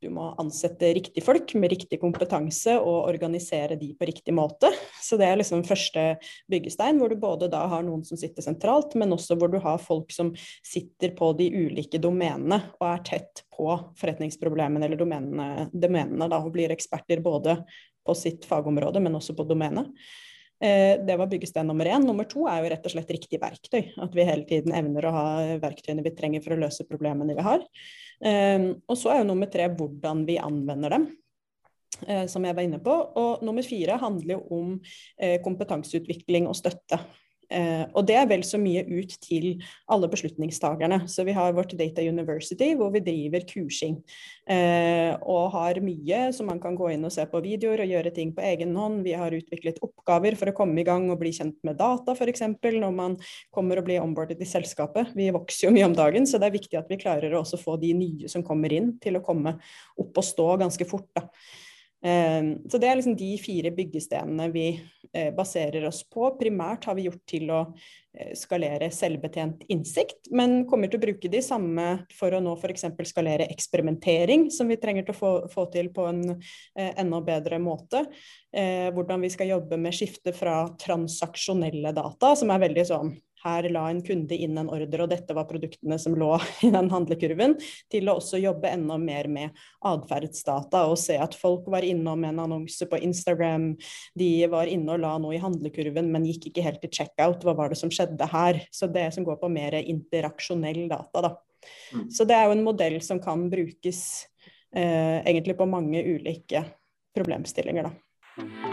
du må ansette riktige folk med riktig kompetanse og organisere de på riktig måte. Så det er liksom første byggestein, hvor du både da har noen som sitter sentralt, men også hvor du har folk som sitter på de ulike domenene og er tett på forretningsproblemene eller domenene, domenene da, og blir eksperter både på sitt fagområde, men også på domenet. Eh, det var byggesten nummer én. Nummer to er jo rett og slett riktig verktøy. At vi hele tiden evner å ha verktøyene vi trenger for å løse problemene vi har. Eh, og så er jo nummer tre hvordan vi anvender dem eh, som jeg var inne på. Og nummer fire handler jo om kompetanseutvikling og støtte. Eh, og det er vel så mye ut til alle beslutningstagerne. Så vi har vårt Data University hvor vi driver kursing. Eh, og har mye som man kan gå inn og se på videoer og gjøre ting på egen hånd. Vi har utviklet oppgaver for å komme i gang og bli kjent med data f.eks. når man kommer og blir onboardet i selskapet. Vi vokser jo mye om dagen, så det er viktig at vi klarer å også få de nye som kommer inn til å komme opp og stå ganske fort. da. Ehm, så det er liksom de fire byggestenene vi eh, baserer oss på. Primært har vi gjort til å eh, skalere selvbetjent innsikt, men kommer til å bruke de samme for å nå f.eks. skalere eksperimentering, som vi trenger til å få, få til på en eh, enda bedre måte. hvordan vi skal jobbe med skifte fra transaksjonelle data, som er veldig sånn her la en kunde inn en ordre, og dette var produktene som lå i den handlekurven, til å også jobbe enda mer med atferdsdata og se at folk var innom en annonse på Instagram, de var inne og la noe i handlekurven, men gikk ikke helt til checkout. Hva var det som skjedde her? Så det som går på mer interaksjonell data, da. Mm. Så det er jo en modell som kan brukes eh, egentlig på mange ulike problemstillinger, da.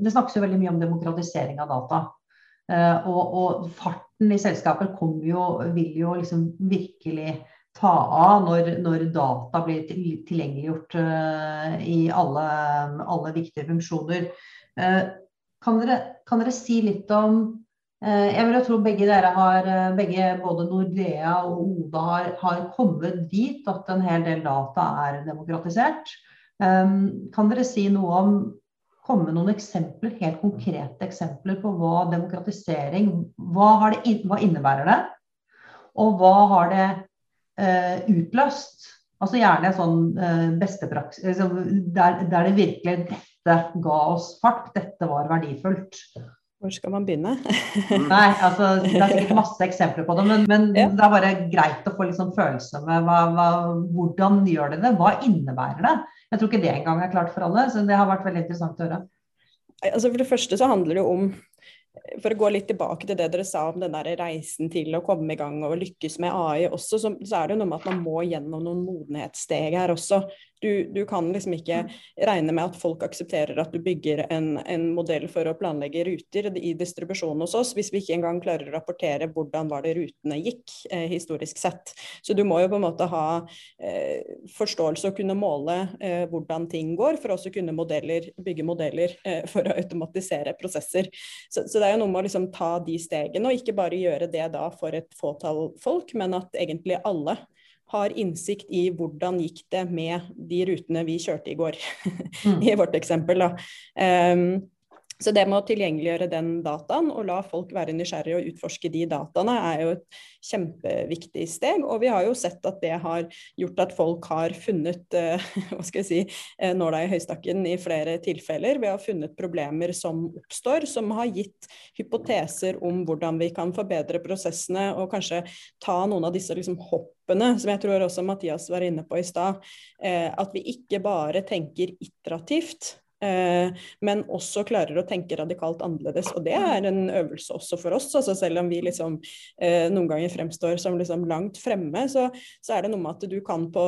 Det snakkes jo veldig mye om demokratisering av data. Uh, og, og, farten i selskapet jo, vil jo liksom virkelig ta av når, når data blir tilgjengeliggjort uh, i alle, alle, viktige funksjoner. Uh, kan, dere, kan, dere, si litt om Jeg vil jo tro begge dere har, begge både Nordea og Oda har, har kommet dit at en hel del data er demokratisert. Kan dere si noe om komme noen eksempler, helt konkrete eksempler på hva demokratisering Hva, det, hva innebærer det? Og hva har det eh, utløst? Altså gjerne sånn eh, bestepraksis liksom, der, der, det virkelig Dette ga oss fart, dette var verdifullt. Hvor skal man begynne? Nei, altså Det er sikkert masse eksempler på det, men, men ja. det er bare greit å få liksom følelse med hva, hva, hvordan gjør det det? Hva innebærer det? Jeg tror ikke det engang er klart for alle, så det har vært veldig interessant å høre. Altså for det første så handler det om for å gå litt tilbake til det dere sa om den der reisen til å komme i gang og lykkes med AI også, så, så er det jo noe med at man må gjennom noen modenhetssteg her også. Du, du, kan liksom ikke regne med at folk aksepterer at du bygger en, en, modell for å planlegge ruter i distribusjonen hos oss, hvis vi ikke engang klarer å rapportere hvordan var det rutene gikk eh, historisk sett. Så du må jo på en måte ha eh, forståelse og kunne måle eh, hvordan ting går, for også kunne modeller, bygge modeller eh, for å automatisere prosesser. Så, så, det er jo noe med å liksom ta de stegene, og ikke bare gjøre det da for et fåtall folk, men at egentlig alle har innsikt i hvordan gikk det med de rutene vi kjørte i går, mm. i vårt eksempel. Da. Um, så det med å tilgjengeliggjøre den dataen og la folk være nysgjerrige og utforske de dataene, er jo et kjempeviktig steg. Og vi har jo sett at det har gjort at folk har funnet hva skal jeg si, uh, nåla i høystakken i flere tilfeller. Vi har funnet problemer som oppstår, som har gitt hypoteser om hvordan vi kan forbedre prosessene og kanskje ta noen av disse liksom, hoppene, som jeg tror også Mathias var inne på i stad. Uh, at vi ikke bare tenker iterativt Eh, men også klarer å tenke radikalt annerledes. Og det er en øvelse også for oss. Altså selv om vi liksom, eh, noen ganger fremstår som liksom langt fremme, så, så, er det noe med at du kan på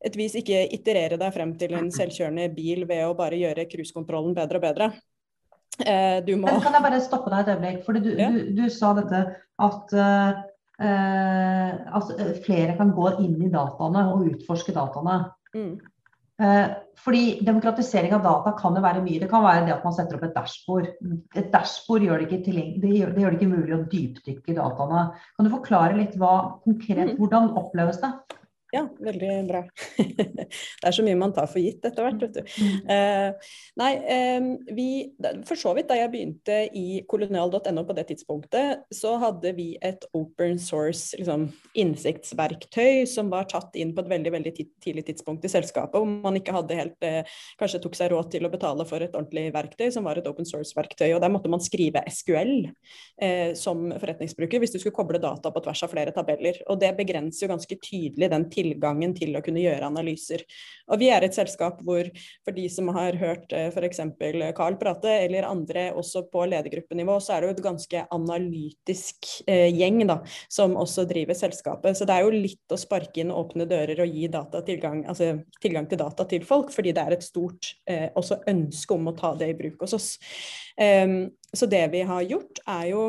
et vis ikke iterere deg frem til en selvkjørende bil ved å bare gjøre cruisekontrollen bedre og bedre. Eh, du må Kan jeg bare stoppe deg et øyeblikk? For du, ja. du, du, sa dette at uh, altså, flere kan gå inn i dataene og utforske dataene. Mm. Eh, fordi demokratisering av data kan jo være mye. Det kan være det at man setter opp et dashbord. Et dashbord gjør det ikke, det gjør, det gjør det ikke mulig å dypdykke i dataene. Kan du forklare litt hva konkret, mm. hvordan oppleves det? Ja, veldig bra. det er så mye man tar for gitt etter hvert, vet du. Mm. Uh, nei, vi, for så vidt da jeg begynte i kolonial.no på det tidspunktet, så hadde vi et open source liksom, innsiktsverktøy som var tatt inn på et veldig veldig tidlig tidspunkt i selskapet, hvor man ikke hadde helt uh, kanskje tok seg råd til å betale for et ordentlig verktøy, som var et open source-verktøy. Og der måtte man skrive SQL uh, som forretningsbruker hvis du skulle koble data på tvers av flere tabeller. Og det begrenser jo ganske tydelig den tilgangen til å kunne gjøre analyser. Og vi er et selskap hvor for de som har hørt eh, f.eks. Carl prate, eller andre også på ledergruppenivå, så er det jo et ganske analytisk eh, gjeng da, som også driver selskapet. Så det er jo litt å sparke inn åpne dører og gi tilgang, altså, tilgang, til data til folk, fordi det er et stort eh, også ønske om å ta det i bruk hos oss. Um, så det vi har gjort, er jo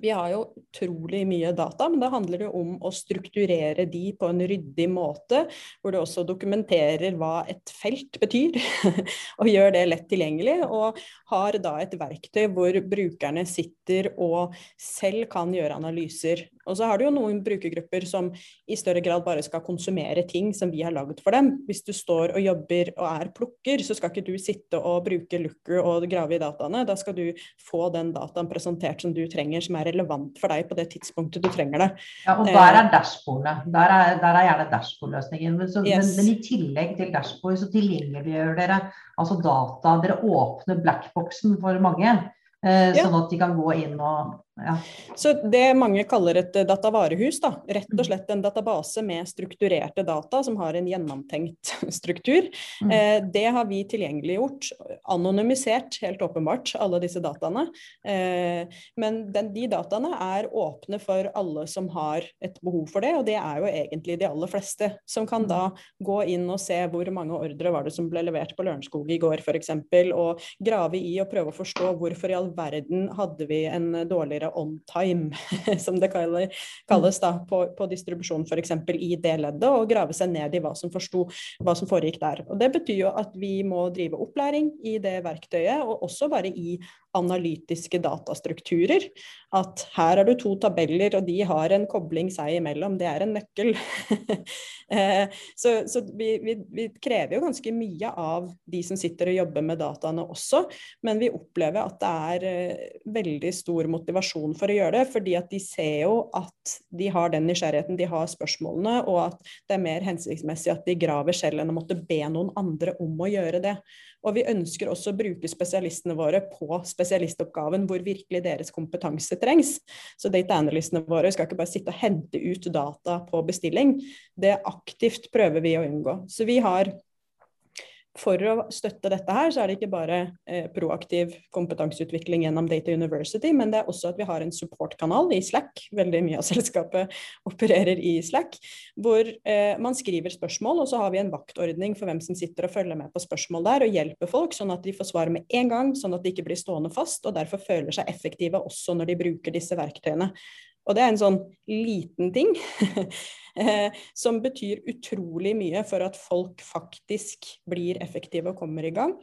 vi har jo utrolig mye data, men da handler det om å strukturere de på en ryddig måte, hvor du også dokumenterer hva et felt betyr, og gjør det lett tilgjengelig. Og har da et verktøy hvor brukerne sitter og selv kan gjøre analyser og så har du jo noen brukergrupper som i større grad bare skal konsumere ting som vi har laget for dem. Hvis du står og jobber og er plukker, så skal ikke du sitte og bruke looker og grave i dataene. Da skal du få den dataen presentert som du trenger, som er relevant for deg på det tidspunktet du trenger det. Ja, og der er dashbordene. Der er, der er gjerne dashbordløsningen. Men, yes. men, men, i tillegg til dashbord så tilgjengeliggjør dere altså data. Dere åpner blackboxen for mange. Eh. Sånn at de kan gå inn og Ja. Så det mange kaller et eh, datavarehus, da, rett og mm. slett en database med strukturerte data som har en gjennomtenkt struktur, mm. eh, det har vi tilgjengeliggjort. Anonymisert, helt åpenbart, alle disse dataene. Eh, men den, de dataene er åpne for alle som har et behov for det, og det er jo egentlig de aller fleste. Som kan da mm. gå inn og se hvor mange ordre var det som ble levert på Lørenskog i går, f.eks., og grave i og prøve å forstå hvorfor i all verden hadde vi en dårligere on time, som det kalles da, på, på distribusjon f.eks. i det leddet, og grave seg ned i hva som forsto hva som foregikk der. Og Det betyr jo at vi må drive opplæring i det verktøyet, og også bare i analytiske datastrukturer. At her har du to tabeller, og de har en kobling seg imellom. Det er en nøkkel. Eh, så, så vi, vi, vi, krever jo ganske mye av de som sitter og jobber med dataene også. Men vi opplever at det er eh, veldig stor motivasjon for å gjøre det. Fordi at de ser jo at de har den nysgjerrigheten, de har spørsmålene, og at det er mer hensiktsmessig at de graver selv enn å måtte be noen andre om å gjøre det. Og vi ønsker også å bruke spesialistene våre på spesialistoppgaven hvor virkelig deres kompetanse trengs. Så data analystene våre skal ikke bare sitte og hente ut data på bestilling. Det aktivt prøver vi å unngå. Så vi har for å støtte dette her, så er det ikke bare eh, proaktiv kompetanseutvikling gjennom Data University, men det er også at vi har en supportkanal i Slack. Veldig mye av selskapet opererer i Slack. Hvor eh, man skriver spørsmål, og så har vi en vaktordning for hvem som sitter og følger med på spørsmål der, og hjelper folk sånn at de får svar med en gang, sånn at de ikke blir stående fast, og derfor føler seg effektive også når de bruker disse verktøyene. Og det er en sånn liten ting eh, som betyr utrolig mye for at folk faktisk blir effektive og kommer i gang.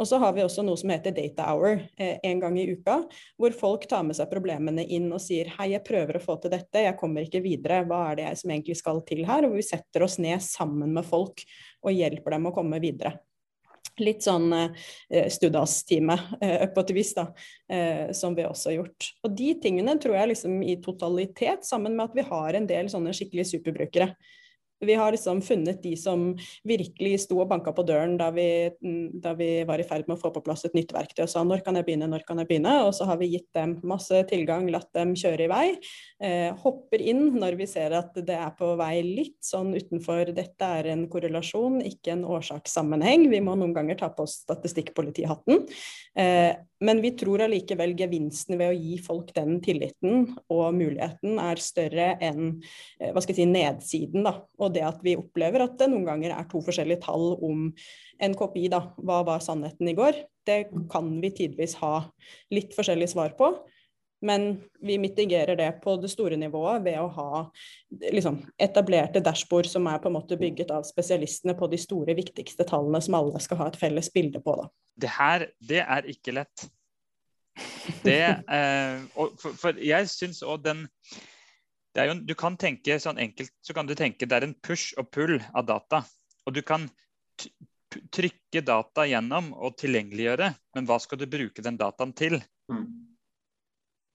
Og så har vi også noe som heter Data Hour eh, en gang i uka, hvor folk tar med seg problemene inn og sier hei, jeg prøver å få til dette, jeg kommer ikke videre, hva er det jeg som egentlig skal til her? Og vi setter oss ned sammen med folk og hjelper dem å komme videre litt sånn eh, Studas-time eh, på et vis, da, eh, som vi også har gjort. Og de tingene tror jeg liksom i totalitet, sammen med at vi har en del sånne skikkelige superbrukere. Vi har liksom funnet de som virkelig sto og banka på døren da vi, da vi, var i ferd med å få på plass et nytt verktøy og sa når kan jeg begynne, når kan jeg begynne? Og så har vi gitt dem masse tilgang, latt dem kjøre i vei. Eh, hopper inn når vi ser at det er på vei litt sånn utenfor dette er en korrelasjon, ikke en årsakssammenheng. Vi må noen ganger ta på oss statistikkpolitihatten. Eh, men vi tror allikevel gevinsten ved å gi folk den tilliten og muligheten er større enn eh, si, nedsiden. Da. Og det at vi opplever at det noen ganger er to forskjellige tall om en kopi. Da. Hva var sannheten i går? Det kan vi tidvis ha litt forskjellig svar på. Men vi mitigerer det på det store nivået ved å ha liksom, etablerte dashbord som er på en måte bygget av spesialistene på de store, viktigste tallene som alle skal ha et felles bilde på. Da. Det her, det er ikke lett. Det, eh, for, for, jeg syns òg den jo, Du kan tenke sånn enkelt så kan du tenke det er en push og pull av data. Og du kan trykke data gjennom og tilgjengeliggjøre, men hva skal du bruke den dataen til? Mm.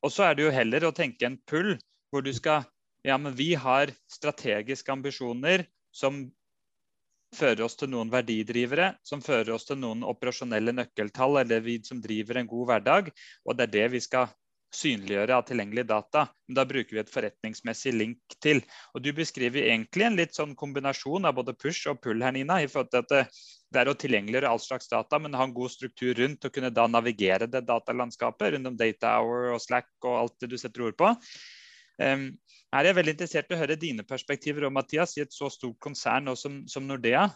Og så er det jo heller å tenke en pull hvor du skal Ja, men vi har strategiske ambisjoner som fører oss til noen verdidrivere, som fører oss til noen operasjonelle nøkkeltall, eller vi som driver en god hverdag. Og det er det vi skal synliggjøre av tilgjengelig data. Men da bruker vi et forretningsmessig link til. Og du beskriver egentlig en litt sånn kombinasjon av både push og pull her, Nina. i forhold til at det er å tilgjengeliggjøre all slags data, men ha en god struktur rundt og kunne da navigere det datalandskapet rundt om Data Hour og Slack og alt det du setter ord på. Um, her er jeg veldig interessert i å høre dine perspektiver om Mathias, i et så stort konsern som, som, Nordea.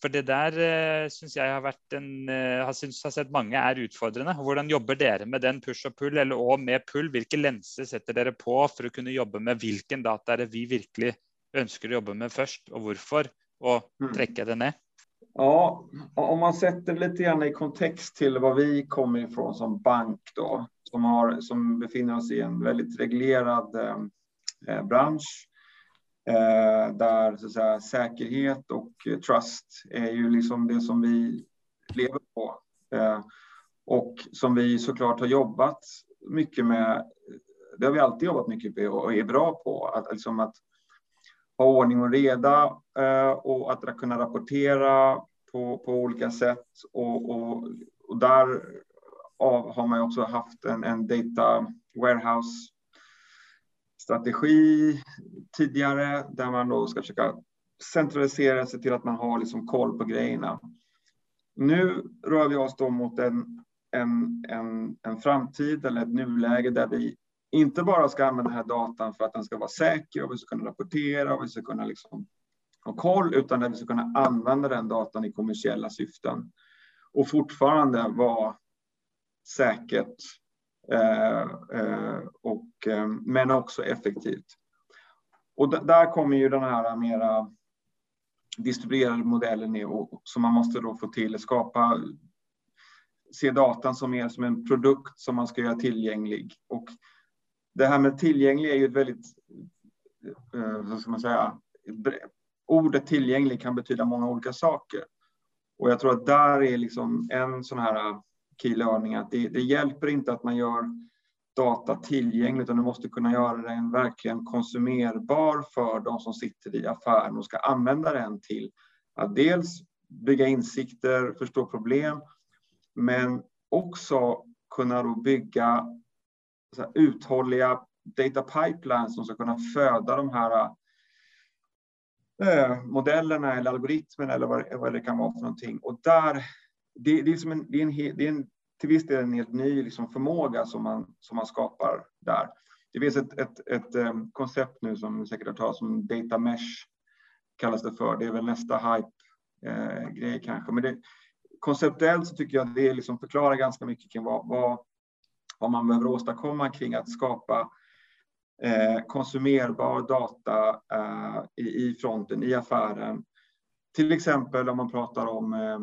For det der uh, syns jeg har vært en uh, har, synes, har sett mange er utfordrende. Hvordan jobber dere med den push og pull, eller og med pull? Hvilke lenser setter dere på for å kunne jobbe med hvilken data er det vi virkelig ønsker å jobbe med først, og hvorfor? Og mm. trekke det ned? Ja, om man sätter lite grann i kontext till var vi kommer ifrån som bank då, som, har, som befinner oss i en väldigt reglerad eh, eh bransch eh, där så säga, säkerhet och trust är ju liksom det som vi lever på eh, och som vi såklart har jobbat mycket med. Det har vi alltid jobbat mycket med och är bra på, att, liksom att ha ordning och reda eh, och att kunna rapportera på, på olika sätt. Och, och, och där har man också haft en, en data warehouse strategi tidigare där man då ska försöka centralisera sig till att man har liksom koll på grejerna. Nu rör vi oss då mot en, en, en, en framtid eller ett nuläge där vi inte bara ska använda den här datan för att den ska vara säker och vi ska kunna rapportera och vi ska kunna liksom ha koll, utan där vi ska kunna använda den datan i kommersiella syften och fortfarande vara säkert eh, eh, och, eh, men också effektivt. Och där kommer ju den här mera distribuerade modellen är och, som man måste då få till, skapa, se datan som mer som en produkt som man ska göra tillgänglig. Och det här med tillgänglig är ju ett väldigt, eh, vad ska man säga, ordet tillgänglig kan betyda många olika saker. Och jag tror att där är liksom en sån här key learning att det, det hjälper inte att man gör data tillgänglig, utan du måste kunna göra den verkligen konsumerbar för de som sitter i affären och ska använda den till att dels bygga insikter, förstå problem, men också kunna då bygga uthålliga data pipelines som ska kunna föda de här eh, modellerna eller algoritmerna eller vad, vad, det kan vara för någonting. Och där, det, det är, som en, det är, en, det är en, till viss del en helt ny liksom, förmåga som man, som man skapar där. Det finns ett, ett, ett um, koncept nu som ni säkert har talat om, data mesh kallas det för. Det är väl nästa hype-grej eh, kanske. Men det, konceptuellt så tycker jag det liksom förklarar ganska mycket kring vad, vad, vad man behöver åstadkomma kring att skapa eh, konsumerbar data eh, i, i fronten, i affären. Till exempel om man pratar om eh,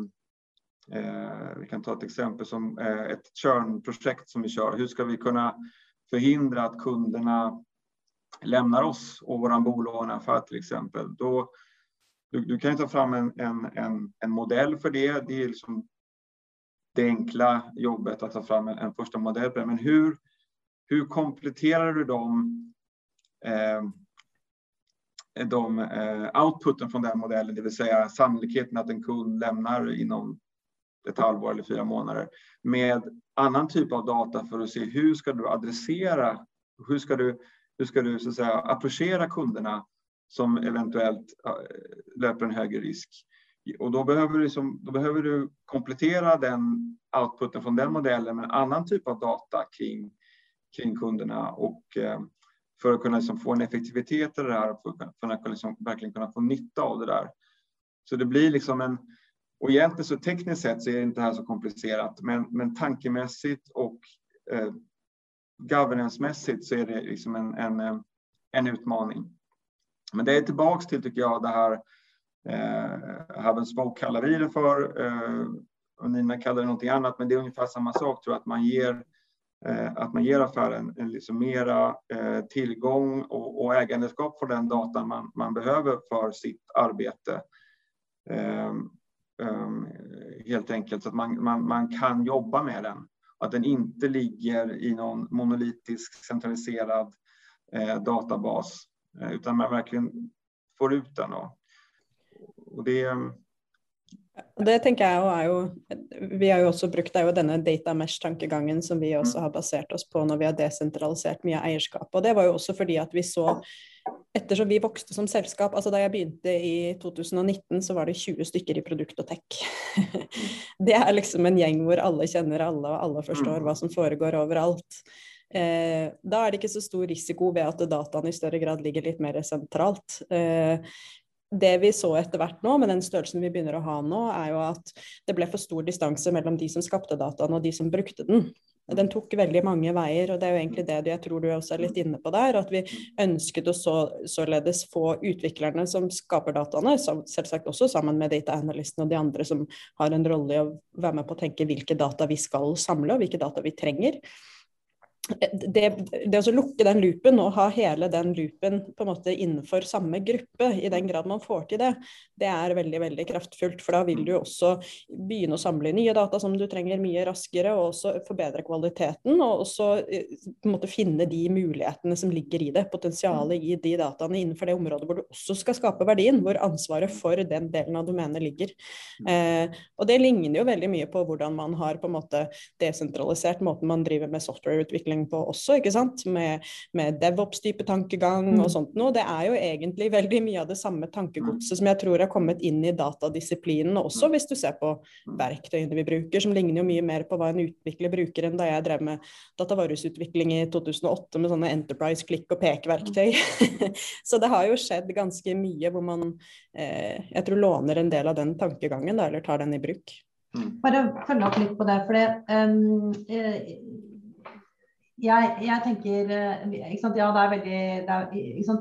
eh vi kan ta ett exempel som eh, ett churn-projekt som vi kör. Hur ska vi kunna förhindra att kunderna lämnar oss och vår bolåneaffär till exempel? Då, du, du, kan ta fram en, en, en, en modell för det. Det är liksom det enkla jobbet att ta fram en, en första modell. Men hur, hur kompletterar du dem, eh, de eh, outputen från den modellen, det vill säga sannolikheten att en kund lämnar inom ett halvår eller fyra månader med annan typ av data för att se hur ska du adressera, hur ska du, hur ska du så att säga approchera kunderna som eventuellt eh, löper en högre risk. Och då behöver, du som, då behöver du komplettera den outputen från den modellen med en annan typ av data kring, kring kunderna och eh, för att kunna liksom få en effektivitet i det här och för att liksom verkligen kunna få nytta av det där. Så det blir liksom en, och egentligen så tekniskt sett så är det inte här så komplicerat, men, men tankemässigt och eh, governance-mässigt så är det liksom en, en, en utmaning. Men det är tillbaks till, tycker jag, det här eh, Smoke kallar vi det för. Eh, och Nina kallar det någonting annat, men det är ungefär samma sak, tror jag, att man ger eh, att man ger affären en liksom mera eh, tillgång och, och ägandeskap för den data man, man behöver för sitt arbete. Ehm, ehm, helt enkelt så att man, man, man kan jobba med den. Att den inte ligger i någon monolitisk centraliserad eh, databas utan man verkligen får ut den. Och, och det, det tenker jeg er jo Vi har jo også brukt det er jo denne data mesh-tankegangen som vi også har basert oss på når vi har desentralisert mye eierskap. Og det var jo også fordi at vi så Ettersom vi vokste som selskap altså Da jeg begynte i 2019, så var det 20 stykker i produkt og tech. Det er liksom en gjeng hvor alle kjenner alle, og alle forstår hva som foregår overalt. Eh, da er det ikke så stor risiko ved at dataen i større grad ligger litt mer sentralt. Eh, det vi så etter hvert nå, med den størrelsen vi begynner å ha nå, er jo at det ble for stor distanse mellom de som skapte dataen og de som brukte den. Den tok veldig mange veier, og det er jo egentlig det jeg tror du også er litt inne på der. At vi ønsket å så, således få utviklerne som skaper dataene, selvsagt også sammen med data analystene og de andre som har en rolle i å være med på å tenke hvilke data vi skal samle, og hvilke data vi trenger det, det, å lukke den loopen og ha hele den loopen på en måte innenfor samme gruppe, i den grad man får til det, det er veldig veldig kraftfullt. For da vil du også begynne å samle nye data som du trenger mye raskere, og også forbedre kvaliteten. Og også eh, på en måte finne de mulighetene som ligger i det, potensialet i de dataene innenfor det området hvor du også skal skape verdien, hvor ansvaret for den delen av domenet ligger. Eh, og det ligner jo veldig mye på hvordan man har på en måte desentralisert måten man driver med softwareutvikling utvikling på også, ikke sant? med, med DevOps-type tankegang og mm. sånt noe. Det er jo egentlig veldig mye av det samme tankegodset som jeg tror har kommet inn i datadisiplinen også, hvis du ser på verktøyene vi bruker, som ligner jo mye mer på hva en utvikler bruker enn da jeg drev med datavarehusutvikling i 2008 med sånne Enterprise klikk og pek-verktøy. Så det har jo skjedd ganske mye hvor man eh, jeg tror låner en del av den tankegangen, da, eller tar den i bruk. Bare følge opp litt på det. for det um, jeg, jeg, tenker eh, sant, Ja, det er veldig det er,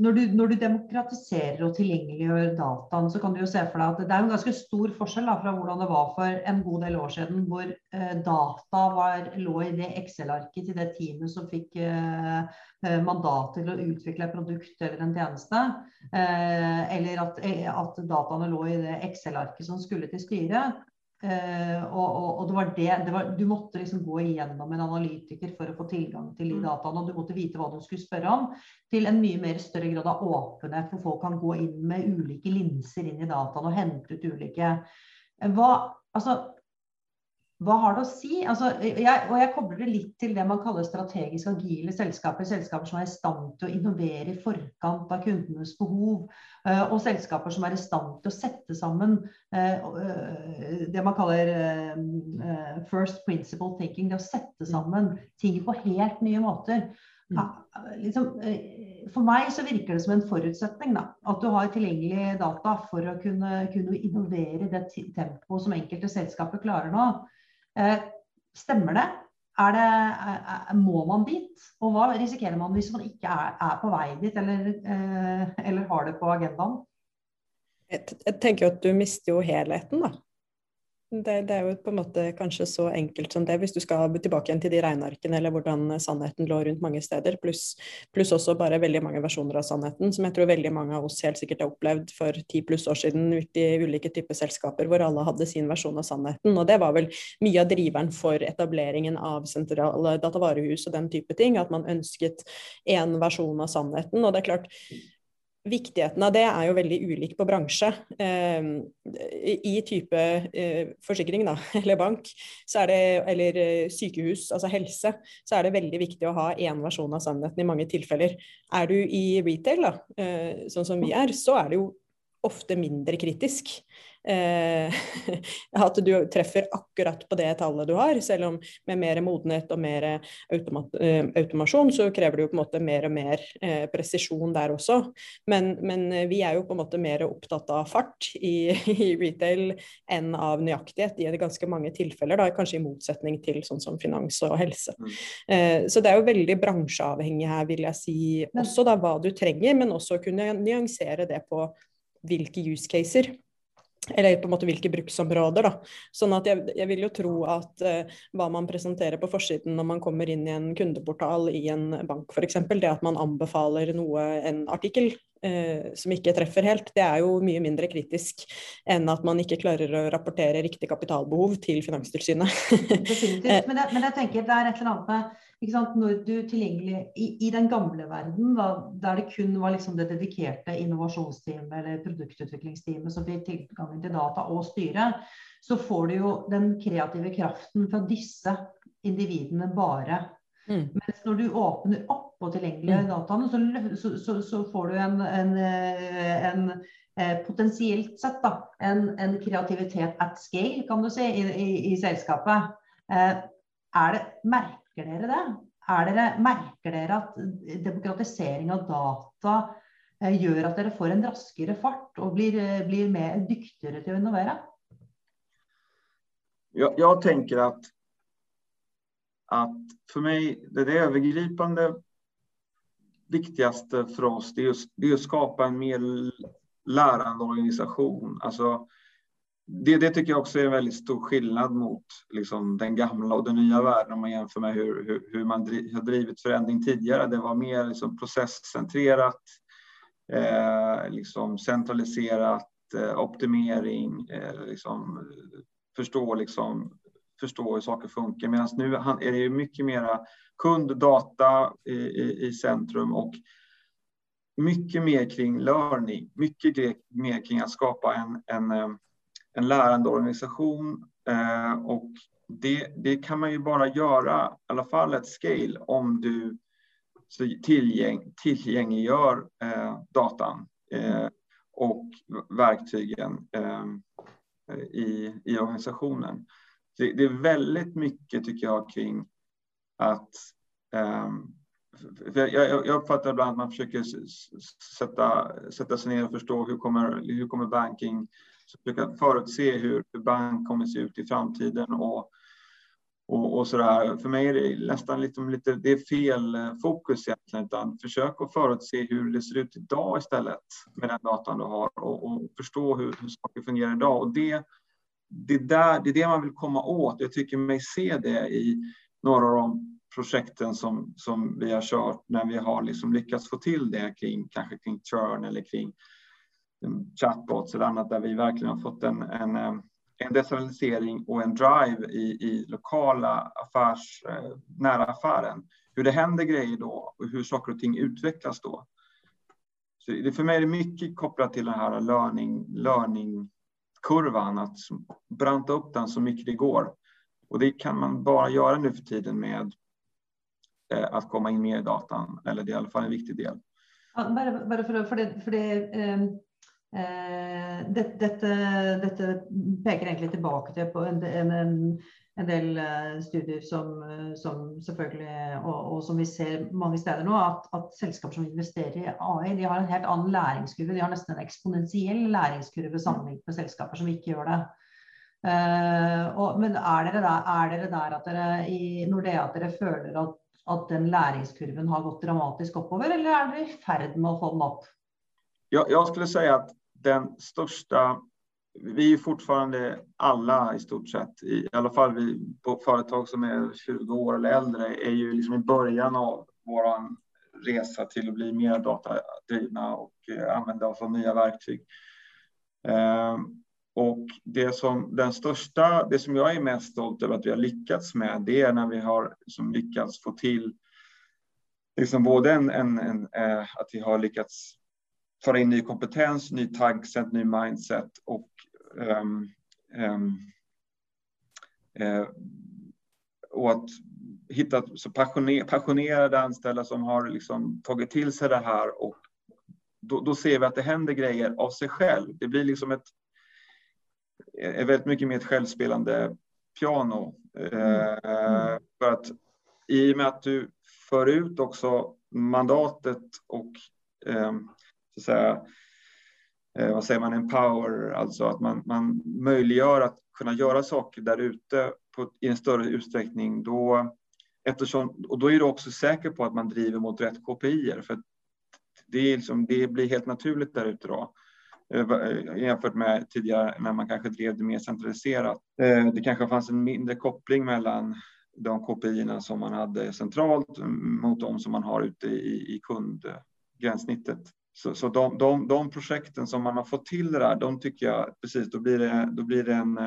når, du, når, du, demokratiserer og tilgjengeliggjør dataen, så kan du jo se for deg at det er en ganske stor forskjell da, fra hvordan det var for en god del år siden, hvor eh, data var, lå i det Excel-arket til det teamet som fikk eh, eh mandat til å utvikle et produkt eller en tjeneste. Eh, eller at, at, dataene lå i det Excel-arket som skulle til styret. Uh, og, og, og, det var det, det var, Du måtte liksom gå igjennom en analytiker for å få tilgang til de mm. dataene. Og du måtte vite hva du skulle spørre om. Til en mye mer større grad av åpenhet, hvor folk kan gå inn med ulike linser inn i dataene og hente ut ulike hva, altså, hva har det å si? Altså, jeg, og jeg kobler det litt til det man kaller strategisk agile selskaper. Selskaper som er i stand til å innovere i forkant av kundenes behov. Eh, og selskaper som er i stand til å sette sammen eh, eh, det man kaller first principle thinking. Det å sette mm. sammen ting på helt nye måter. Mm. Ja, liksom, for meg så virker det som en forutsetning da, at du har tilgjengelig data for å kunne, kunne innovere det tempoet som enkelte selskaper klarer nå. Eh, stemmer det? Det er, må man dit? Og hva risikerer man hvis man ikke er, er på vei dit, eller, eh, eller, har det på agendaen? Jeg tenker at du mister jo helheten, da. Det, det, er jo på en måte kanskje så enkelt som det, hvis du skal tilbake igjen til de regnearkene eller hvordan sannheten lå rundt mange steder, pluss plus også bare veldig mange versjoner av sannheten, som jeg tror veldig mange av oss helt sikkert har opplevd for ti pluss år siden ute i ulike typer selskaper hvor alle hadde sin versjon av sannheten. Og det var vel mye av driveren for etableringen av sentrale datavarehus og den type ting, at man ønsket én versjon av sannheten. Og det er klart, Viktigheten av det er jo veldig ulik på bransje. Eh, I type eh, forsikring da, eller bank, det, eller eh, sykehus, altså helse, så er det veldig viktig å ha én versjon av sannheten i mange tilfeller. Er du i retail, da, eh, sånn som vi er, så er det jo ofte mindre kritisk. Eh, at du treffer akkurat på det tallet du har. Selv om med mer modenhet og mer automat, eh, automasjon, så krever det jo på en måte mer og mer eh, presisjon der også. Men, men, vi er jo på en måte mer opptatt av fart i, i retail enn av nøyaktighet i ganske mange tilfeller, da, kanskje i motsetning til sånn som finans og helse. Mm. Eh, så det er jo veldig bransjeavhengig her, vil jeg si, også da hva du trenger, men også kunne nyansere det på hvilke use caser eller på en måte hvilke bruksområder. Da. Sånn at jeg, jeg vil jo tro at uh, hva man presenterer på forsiden når man kommer inn i en kundeportal i en bank f.eks., det at man anbefaler noe, en artikkel uh, som ikke treffer helt, det er jo mye mindre kritisk enn at man ikke klarer å rapportere riktig kapitalbehov til Finanstilsynet. Definitivt. Men det, men jeg tenker det er et eller annet med når du tilgjengelig i, i den gamle verden, da, der det kun var liksom det dedikerte innovasjonsteamet eller produktutviklingsteamet som fikk tilgangen til data og styre, så får du jo den kreative kraften fra disse individene bare. Mm. Mens når du åpner opp på tilgjengelige mm. dataene, så, så, så, får du en, en, eh, en eh, potensielt sett da, en, en, kreativitet at scale, kan du si, i, i, i selskapet. Eh, er det merkelig Merker dere det? Dere, merker dere at demokratisering av data eh, gjør at dere får en raskere fart og blir, eh, blir mer dyktigere til å innovere? Jeg, jeg tenker at, at for meg det, det overgripende viktigste for oss, det er, att skapa en mer lærende organisasjon. Alltså, det, det, tycker jag också är en väldigt stor skillnad mot liksom, den gamla och den nya världen om man jämför med hur, hur, hur man driv, har drivit förändring tidigare. Det var mer liksom, processcentrerat, eh, liksom, centraliserat, eh, optimering, eh, liksom, förstå, liksom, förstå hur saker funkar. Medan nu är det mycket mera kunddata i, i, i centrum och mycket mer kring learning, mycket mer kring att skapa en, en eh, en lärande organisation eh, och det, det, kan man ju bara göra, i alla fall ett scale, om du tillgäng, tillgängliggör eh, datan eh, och verktygen i, i organisationen. Det, det, är väldigt mycket, tycker jag, kring att um, jag, jag, uppfattar ibland att man försöker sätta, sätta sig ner och förstå hur kommer, hur kommer banking, försöka förutse hur, bank kommer se ut i framtiden och, och, och så där. För mig är det nästan liksom lite, det är fel fokus egentligen, utan försök att förutse hur det ser ut idag istället med den datan du har och, och förstå hur, hur saker fungerar idag. Och det, det, där, det är det man vill komma åt. Jag tycker mig se det i några av de projekten som, som vi har kört när vi har liksom lyckats få till det kring kanske kring churn eller kring chatbots eller annat där vi verkligen har fått en, en, en decentralisering och en drive i, i lokala affärs, eh, nära affären. Hur det händer grejer då och hur saker och ting utvecklas då. Så det, för mig är det mycket kopplat till den här learning, learning kurvan, att branta upp den så mycket det går. Och det kan man bara göra nu för tiden med Eh, att komma in mer i datan, eller det är i alla fall en viktig del. Ja, bare, bare for, for, det, for det, eh, eh dette, dette, peker egentlig tilbake til på en, en, en del eh, studier som, som selvfølgelig, og, og, som vi ser mange steder nå, at, at, selskaper som investerer i AI, de har en helt annen læringskurve. De har nesten en eksponentiell læringskurve sammenlignet med selskaper som ikke gjør det. Uh, og, men er dere, der, er dere der at dere i Nordea at dere føler at at den læringskurven har gått dramatisk oppover, eller er dere i ferd med å få den opp? Jag skulle säga att den största, vi är fortfarande alla i stort sett, i alla fall vi på företag som är 20 år eller äldre, är ju liksom i början av vår resa till att bli mer datadrivna och eh, använda oss av nya verktyg. Eh, och det som den största, det som jag är mest stolt över att vi har lyckats med, det är när vi har liksom lyckats få till liksom både en, en, en eh, att vi har lyckats föra in ny kompetens, ny taggset, ny mindset och um, um, eh, och att hitta så passioner, passionerade anställda som har liksom tagit till sig det här och då, då ser vi att det händer grejer av sig själv. Det blir liksom ett är väldigt mycket mer ett självspelande piano. Mm. Mm. För att i och med att du för ut också mandatet och eh, så säga, eh, vad säger man, empower, alltså att man, man möjliggör att kunna göra saker där ute i en större utsträckning, då, eftersom, och då är du också säker på att man driver mot rätt KPI. För det, liksom, det blir helt naturligt där ute då. Eh, eh, jämfört med tidigare när man kanske drev det mer centraliserat. Eh, det kanske fanns en mindre koppling mellan de KPI som man hade centralt mot de som man har ute i kundgränssnittet. Så, så de, de, de, projekten som man har fått till det där, de tycker jag precis, då blir det, då blir det en,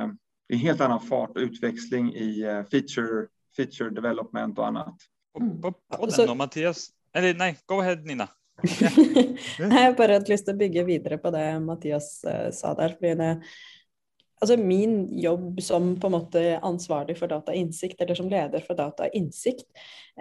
en helt annan fart och utväxling i feature, feature development och annat. Mm. På, på, på den då, Mattias, eller nej, go ahead Nina. jeg har bare hatt lyst til å bygge videre på det Mathias uh, sa der. fordi det, altså Min jobb som på en måte ansvarlig for datainnsikt, eller som leder for datainnsikt,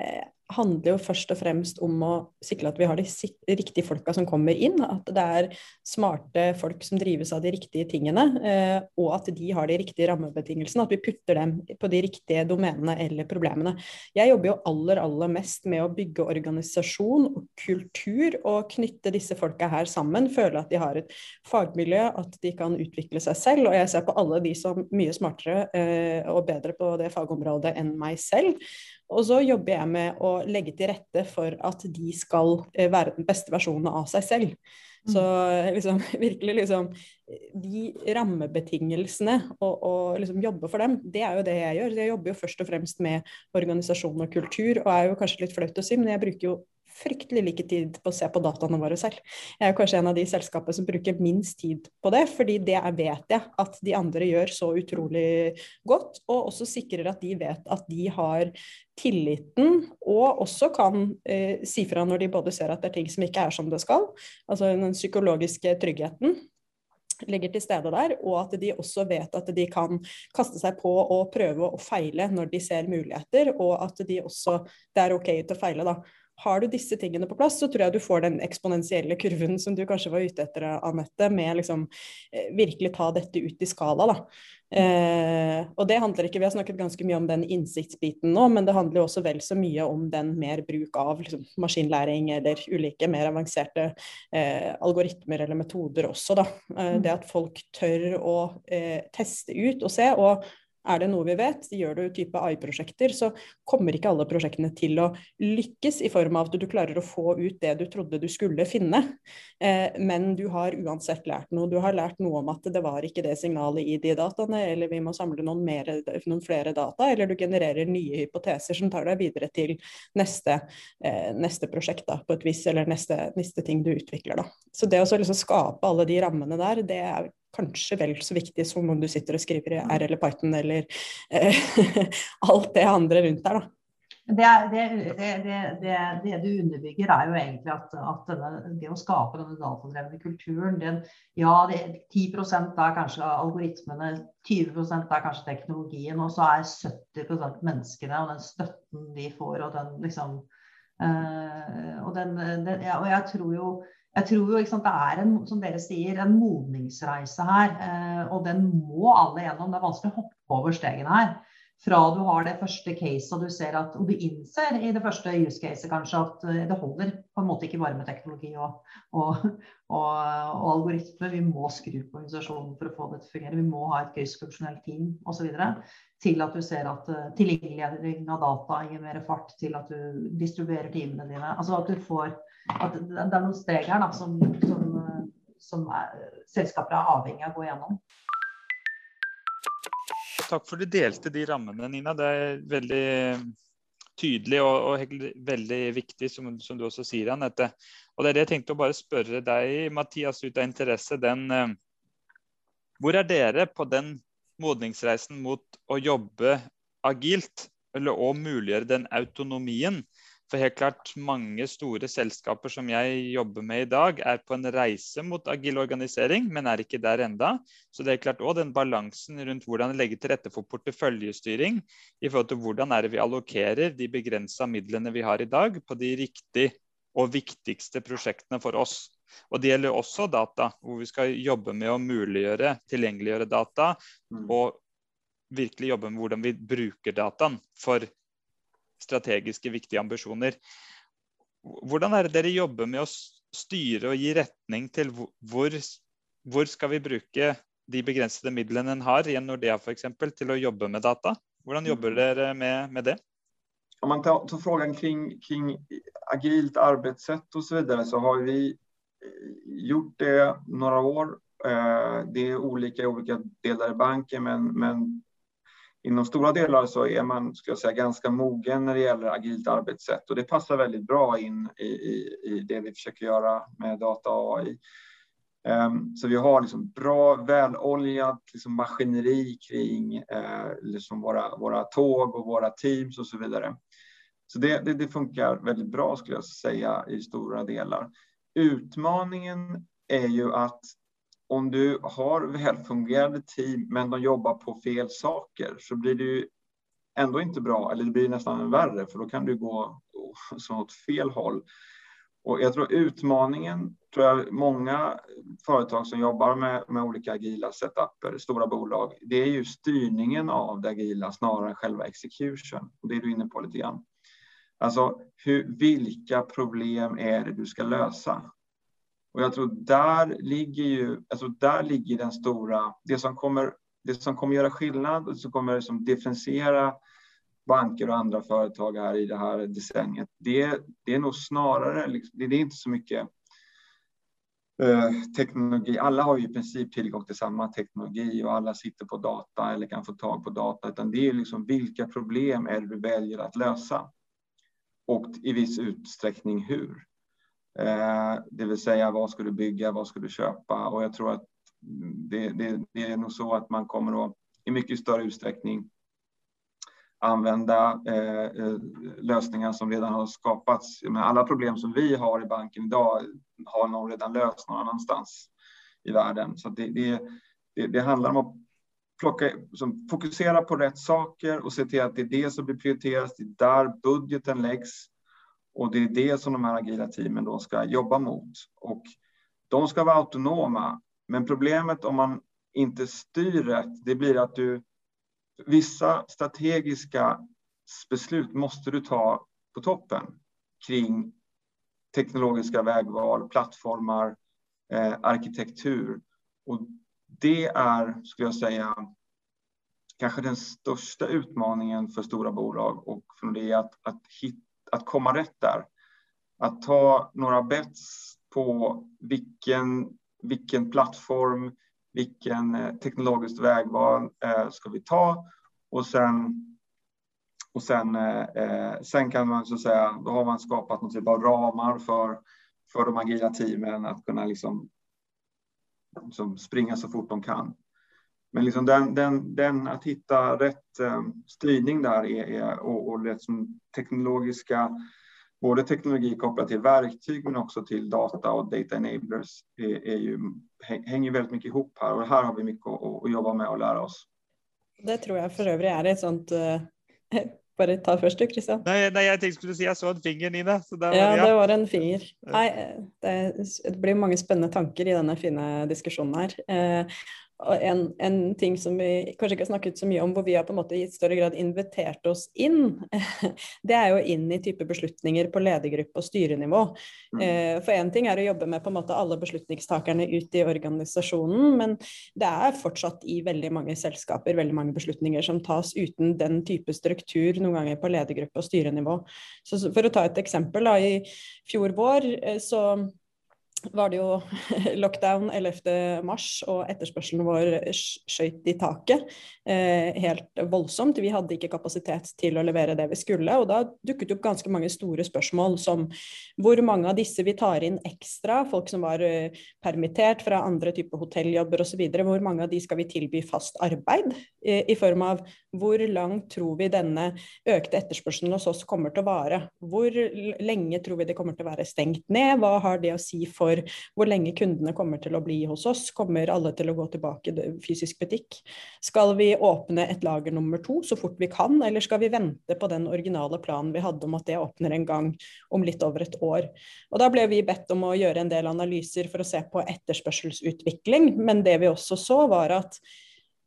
eh, handler jo først og fremst om å sikre at vi har de riktige folka som kommer inn. At det er smarte folk som drives av de riktige tingene, eh, og at de har de riktige rammebetingelsene. At vi putter dem på de riktige domenene eller problemene. Jeg jobber jo aller, aller mest med å bygge organisasjon og kultur, og knytte disse folka her sammen. Føle at de har et fagmiljø, at de kan utvikle seg selv. Og jeg ser på alle de som mye smartere eh, og bedre på det fagområdet enn meg selv. Og så jobber jeg med å legge til rette for at de skal eh, være den beste versjonen av seg selv. Så mm. liksom, virkelig liksom De rammebetingelsene og, og liksom jobbe for dem, det er jo det jeg gjør. Jeg jobber jo først og fremst med organisasjon og kultur, og er jo kanskje litt flaut å si, men jeg bruker jo fryktelig like tid på å se på dataene våre selv. Jeg er kanskje en av de selskapene som bruker minst tid på det, fordi det vet jeg at de andre gjør så utrolig godt, og også sikrer at de vet at de har tilliten, og også kan eh, si fra når de både ser at det er ting som ikke er som det skal, altså den psykologiske tryggheten. ligger til stede der, og at de også vet at de kan kaste seg på og prøve å feile når de ser muligheter, og at de også, det er OK til å feile. da. Har du disse tingene på plass, så tror jeg du får den eksponentielle kurven som du kanskje var ute etter, Anette, med liksom eh, virkelig ta dette ut i skala. da. Eh, og det handler ikke, Vi har snakket ganske mye om den innsiktsbiten nå, men det handler også vel så mye om den mer bruk av liksom, maskinlæring eller ulike mer avanserte eh, algoritmer eller metoder også. da. Eh, det at folk tør å eh, teste ut og se. og er det noe vi vet, gjør du type AI-prosjekter, så kommer ikke alle prosjektene til å lykkes i form av at du klarer å få ut det du trodde du skulle finne. Eh, men du har uansett lært noe. Du har lært noe om at det var ikke det signalet i de dataene, eller vi må samle noen, mer, noen flere data, eller du genererer nye hypoteser som tar deg videre til neste, eh, neste prosjekt da, på et vis, eller neste, neste ting du utvikler. Da. Så det å liksom skape alle de rammene der, det er kanskje vel så viktig som om du sitter og skriver i R eller Python eller eh, alt det andre rundt der. da. Det, det, det, det, du underbygger, er jo egentlig at, at denne, det å skape denne datadrevne kulturen den, Ja, 10% er kanskje algoritmene, 20% er kanskje teknologien, og så er 70% menneskene og den støtten de får, og den liksom øh, og, den, ja, og jeg tror jo jeg tror jo sant, det er en, som dere sier, en modningsreise her. Eh, og den må alle gjennom. Det er vanskelig å hoppe over stegene her. Fra du har det første caset og du ser at, og du innser i det første use caset kanskje at eh, det holder på en måte ikke bare med teknologi og, og, og, og algoritmer. Vi må skru på organisasjonen for å få det til å fungere. Vi må ha et kryssfunksjonelt team osv. Til at du ser at uh, tilgjengeliggjøring av data gir mer fart, til at du distribuerer teamene dine. Altså at du får at det er noen steg her da, som, som, som er, selskaper er avhengig av å gå gjennom. Takk for at du delte de rammene, Nina. Det er veldig tydelig og, og veldig viktig, som, som, du også sier, Anette. Og det er det jeg tenkte å bare spørre deg, Mathias, ut av interesse. Den, eh, hvor er dere på den modningsreisen mot å jobbe agilt, eller å muliggjøre den autonomien for helt klart mange store selskaper som jeg jobber med i dag, er på en reise mot agil organisering, men er ikke der enda. Så det er klart også den balansen rundt hvordan legge til rette for porteføljestyring i forhold til hvordan er det vi allokerer de begrensa midlene vi har i dag, på de riktige og viktigste prosjektene for oss. Og Det gjelder også data, hvor vi skal jobbe med å muliggjøre, tilgjengeliggjøre data. Mm. Og virkelig jobbe med hvordan vi bruker dataen for strategiske, viktige ambisjoner. Hvordan er det dere jobber med å styre og gi retning til hvor, hvor skal vi bruke de begrensede midlene en har i en Nordea f.eks. til å jobbe med data? Hvordan jobber dere med, med det? Om man tar, tar frågan kring, kring agilt arbetssätt och så vidare så har vi eh, gjort det några år. Eh, det är olika i olika delar i banken men, men inom stora delar så är man ska jag säga, ganska mogen när det gäller agilt arbetssätt och det passar väldigt bra in i, i, i det vi försöker göra med data och AI. Um, ehm, så vi har liksom bra, väloljat liksom maskineri kring uh, liksom våra, våra tåg och våra teams och så vidare. Så det, det, det funkar väldigt bra skulle jag säga i stora delar. Utmaningen är ju att om du har välfungerande team men de jobbar på fel saker så blir det ju ändå inte bra, eller det blir nästan värre för då kan du gå åt fel håll. Och jag tror utmaningen, tror jag många företag som jobbar med, med olika agila setuper, stora bolag, det är ju styrningen av det agila snarare än själva execution. Och det är du inne på lite grann. Alltså, hur, vilka problem är det du ska lösa? Och jag tror där ligger ju, alltså där ligger den stora, det som kommer, det som kommer göra skillnad och som kommer liksom differentiera banker och andra företag här i det här decenniet, det, det är nog snarare, liksom, det, det är inte så mycket eh, teknologi. Alla har ju i princip tillgång till samma teknologi och alla sitter på data eller kan få tag på data, utan det är liksom vilka problem är det du väljer att lösa? Och i viss utsträckning hur. Eh, det vill säga vad ska du bygga, vad ska du köpa? Och jag tror att det, det, det är nog så att man kommer att i mycket större utsträckning använda eh, eh lösningar som redan har skapats. Men alla problem som vi har i banken idag har någon redan löst någon annanstans. i världen. Så det, det, det, det handlar om att plocka, som, fokusera på rätt saker och se till att det är det som blir prioriterat. Det är där budgeten läggs och det är det som de här agila teamen då ska jobba mot. Och de ska vara autonoma. Men problemet om man inte styr rätt, det blir att du vissa strategiska beslut måste du ta på toppen kring teknologiska vägval, plattformar, eh, arkitektur. Och det är, skulle jag säga, kanske den största utmaningen för stora bolag och från det att, att, hit, att komma rätt där. Att ta några bets på vilken, vilken plattform, vilken eh, teknologiskt vägval eh, ska vi ta och sen och sen, eh, sen kan man så säga, då har man skapat någon typ av ramar för, för de agila teamen att kunna liksom, liksom springa så fort de kan. Men liksom den, den, den att hitta rätt eh, styrning där är, är, och, och liksom teknologiska, både teknologi kopplat till verktyg men också till data och data enablers är, är ju, hänger väldigt mycket ihop här och här har vi mycket att, att jobba med och lära oss. Det tror jeg for øvrig er et sånt uh, Bare ta først du, Kristian. Nei, nei, jeg tenkte skulle si jeg så en finger, Nina. Det var, ja, ja, det var en finger. Nei, det, det, blir mange spennende tanker i denne fine diskusjonen her. Eh, en, en, ting som vi kanskje ikke har snakket så mye om, hvor vi har på en måte i større grad invitert oss inn, det er jo inn i type beslutninger på ledergruppe og styrenivå. Mm. Eh, for én ting er å jobbe med på en måte alle beslutningstakerne ut i organisasjonen, men det er fortsatt i veldig mange selskaper veldig mange beslutninger som tas uten den type struktur, noen ganger på ledergruppe og styrenivå. Så for å ta et eksempel, da, i fjor vår eh, så var det jo lockdown 11. mars, og etterspørselen vår skøyt i taket eh, helt voldsomt. Vi hadde ikke kapasitet til å levere det vi skulle, og da dukket opp ganske mange store spørsmål som hvor mange av disse vi tar inn ekstra, folk som var eh, permittert fra andre typer hotelljobber osv., hvor mange av de skal vi tilby fast arbeid, eh, i form av hvor langt tror vi denne økte etterspørselen hos oss kommer til å vare? Hvor lenge tror vi det kommer til å være stengt ned? Hva har det å si for for hvor lenge kundene kommer til å bli hos oss. Kommer alle til å gå tilbake i fysisk butikk? Skal vi åpne et lager nummer to så fort vi kan, eller skal vi vente på den originale planen vi hadde om at det åpner en gang om litt over et år? Og Da ble vi bedt om å gjøre en del analyser for å se på etterspørselsutvikling, men det vi også så, var at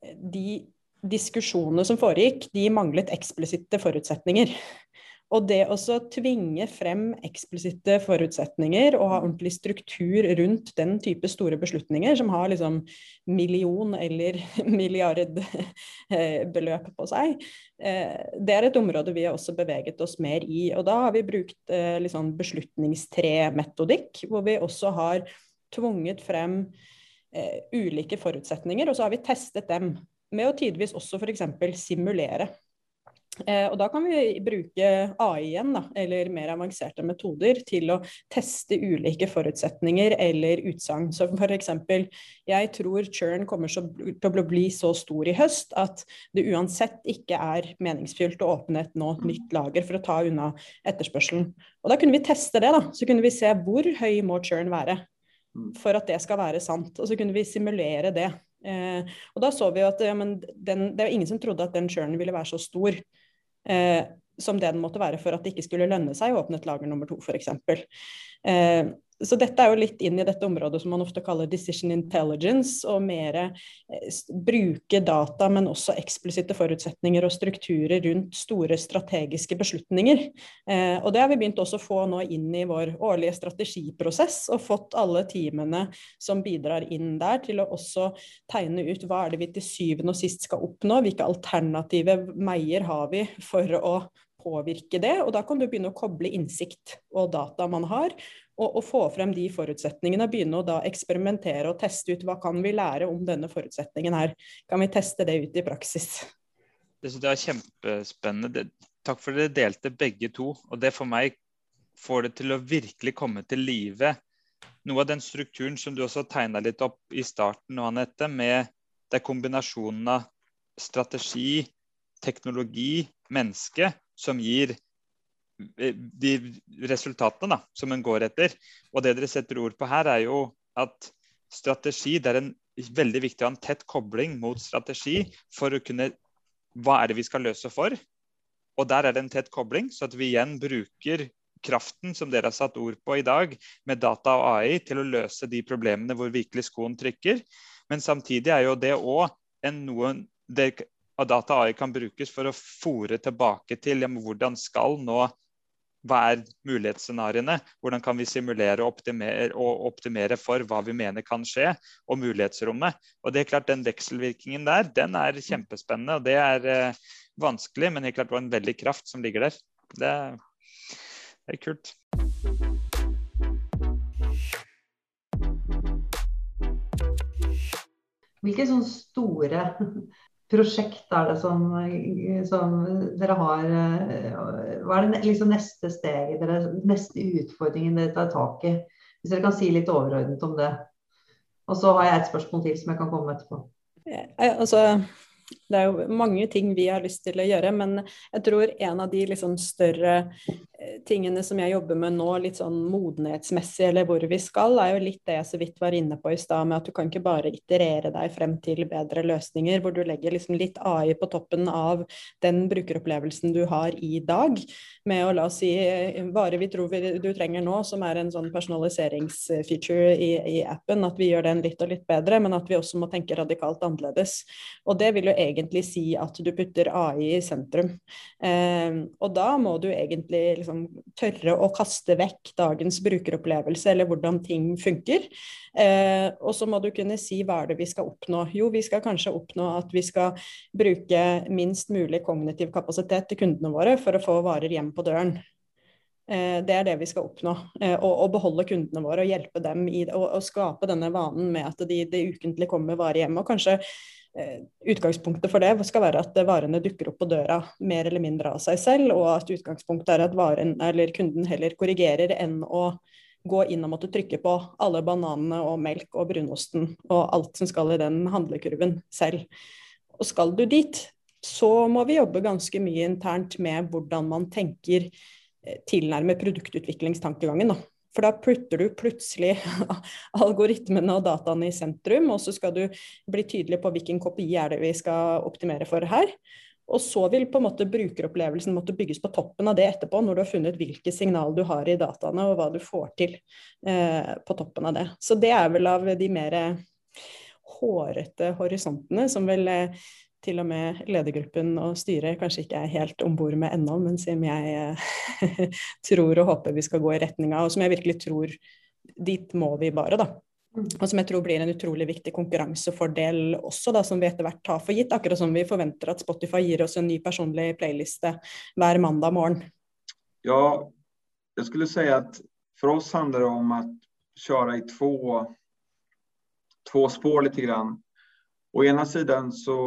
de diskusjonene som foregikk, de manglet eksplisitte forutsetninger. Og det å tvinge frem eksplisitte forutsetninger og ha ordentlig struktur rundt den type store beslutninger, som har liksom million- eller milliardbeløp på seg, eh, det er et område vi har også beveget oss mer i. Og da har vi brukt liksom beslutningstre-metodikk, hvor vi også har tvunget frem eh, ulike forutsetninger, og så har vi testet dem med å tidvis også f.eks. simulere. Eh, og da kan vi bruke AI igjen, da, eller mer avanserte metoder, til å teste ulike forutsetninger eller utsagn. Så f.eks. jeg tror churn kommer til å bli så stor i høst at det uansett ikke er meningsfylt å åpne et nå nytt lager for å ta unna etterspørselen. Og da kunne vi teste det, da. Så kunne vi se hvor høy må churn være mm. for at det skal være sant. Og så kunne vi simulere det. Eh, og da så vi at ja, den, det var ingen som trodde at den churnen ville være så stor som det den måtte være for at det ikke skulle lønne seg å åpne et lager nummer to, f.eks. Eh, så dette er jo litt inn i dette området som man ofte kaller decision intelligence, og mer eh, bruke data, men også eksplisitte forutsetninger og strukturer rundt store strategiske beslutninger. Eh, og det har vi begynt også å få nå inn i vår årlige strategiprosess, og fått alle teamene som bidrar inn der, til å også tegne ut hva er det vi til syvende og sist skal oppnå, hvilke alternative meier har vi for å påvirke det. Og da kan du begynne å koble innsikt og data man har, og, og, få frem de forutsetningene. Begynne å da eksperimentere og teste ut hva kan vi lære om denne forutsetningen her. Kan vi teste det ut i praksis? Det jeg er kjempespennende. Takk for at dere delte begge to. Og det for meg får det til å virkelig komme til live. Noe av den strukturen som du også tegna litt opp i starten, Anette, med det kombinasjonen av strategi, teknologi, menneske, som gir de resultatene da, som en går etter. Og det dere setter ord på her, er jo at strategi. Det er en, veldig viktig å ha en tett kobling mot strategi for å kunne Hva er det vi skal løse for? Og der er det en tett kobling, så at vi igjen bruker kraften som dere har satt ord på i dag, med data og AI, til å løse de problemene hvor virkelig skoen trykker. Men samtidig er jo det òg noe det, data og AI kan brukes for å fòre tilbake til ja, hvordan skal nå hva er mulighetsscenarioene? Hvordan kan vi simulere og optimere, og optimere, for hva vi mener kan skje, og mulighetsrommet. Og det er klart Den vekselvirkningen der den er kjempespennende. og Det er eh, vanskelig, men helt klart det var en veldig kraft som ligger der. Det, det er kult. Hvilke sånne store prosjekt er det som, som, dere har eh, Hva er det liksom neste steget, dere, neste utfordringen dere tar tak i? Hvis dere kan si litt overordnet om det. Og så har jeg et spørsmål til som jeg kan komme med etterpå. Ja, altså, det er jo mange ting vi har lyst til å gjøre, men jeg tror en av de liksom større eh, tingene som jeg jobber med nå, litt sånn modenhetsmessig, eller hvor vi skal, er jo litt det jeg så vidt var inne på i stad, med at du kan ikke bare iterere deg frem til bedre løsninger, hvor du legger liksom litt AI på toppen av den brukeropplevelsen du har i dag, med å la oss si vare vi tror vi, du trenger nå, som er en sånn personaliseringsfeature i, i appen, at vi gjør den litt og litt bedre, men at vi også må tenke radikalt annerledes. Og det vil jo egentlig si at du putter AI i sentrum. Eh, og da må du egentlig liksom tørre å kaste vekk dagens brukeropplevelse eller hvordan ting funker. Eh, og så må du kunne si hva er det vi skal oppnå. Jo, vi skal kanskje oppnå at vi skal bruke minst mulig kognitiv kapasitet til kundene våre for å få varer hjem på døren. Eh, det er det vi skal oppnå. Å beholde kundene våre og hjelpe dem i å skape denne vanen med at de, de ukentlig kommer varer hjem. Og kanskje Eh, utgangspunktet for det skal være at varene dukker opp på døra mer eller mindre av seg selv, og at utgangspunktet er at varen, eller kunden heller korrigerer enn å gå inn og måtte trykke på alle bananene og melk og brunosten og alt som skal i den handlekurven selv. Og skal du dit, så må vi jobbe ganske mye internt med hvordan man tenker eh, tilnærme produktutviklingstankegangen. Da. For da putter du plutselig algoritmene og dataene i sentrum, og så skal du bli tydelig på hvilken kopi er det vi skal optimere for her. Og så vil på en måte brukeropplevelsen måtte bygges på toppen av det etterpå, når du har funnet hvilke signal du har i dataene, og hva du får til eh, på toppen av det. Så det er vel av de mer hårete horisontene som vel eh, til og med ledergruppen og styret kanskje ikke er helt om bord med ennå, men som jeg eh, tror og håper vi skal gå i retning av, og som jeg virkelig tror dit må vi bare, da. Mm. Og som jeg tror blir en utrolig viktig konkurransefordel også, da, som vi etter hvert tar for gitt. Akkurat som vi forventer at Spotify gir oss en ny personlig playliste hver mandag morgen. Ja, jeg skulle si at for oss handler det om å kjøre i to, to spår litt. Grann. Å ena siden så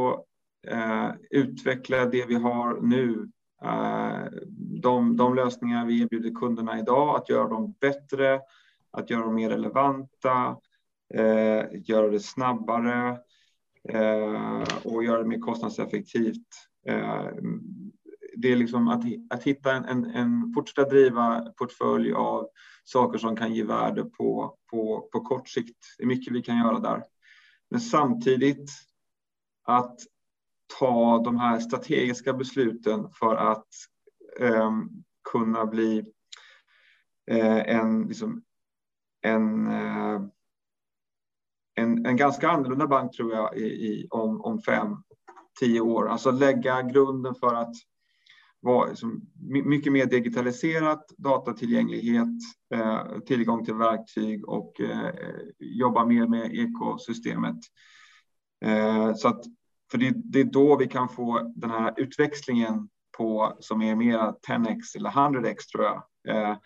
eh, utveckla det vi har nu. Eh, de, de, lösningar vi erbjuder kunderna idag, att göra dem bättre, att göra dem mer relevanta, eh, göra det snabbare eh, och göra det mer kostnadseffektivt. Eh, det är liksom att, att hitta en, en, en fortsätta driva portfölj av saker som kan ge värde på, på, på kort sikt. Det är mycket vi kan göra där. Men samtidigt att ta de här strategiska besluten för att eh, kunna bli eh, en, liksom, en, eh, en, en, ganska annorlunda bank tror jag i, i, om, om fem, tio år. Alltså lägga grunden för att vara liksom, mycket mer digitaliserat, datatillgänglighet, eh, tillgång till verktyg och eh, jobba mer med ekosystemet. Eh, så att för det, det, är då vi kan få den här utväxlingen på som är mer 10x eller 100x tror jag. Eh,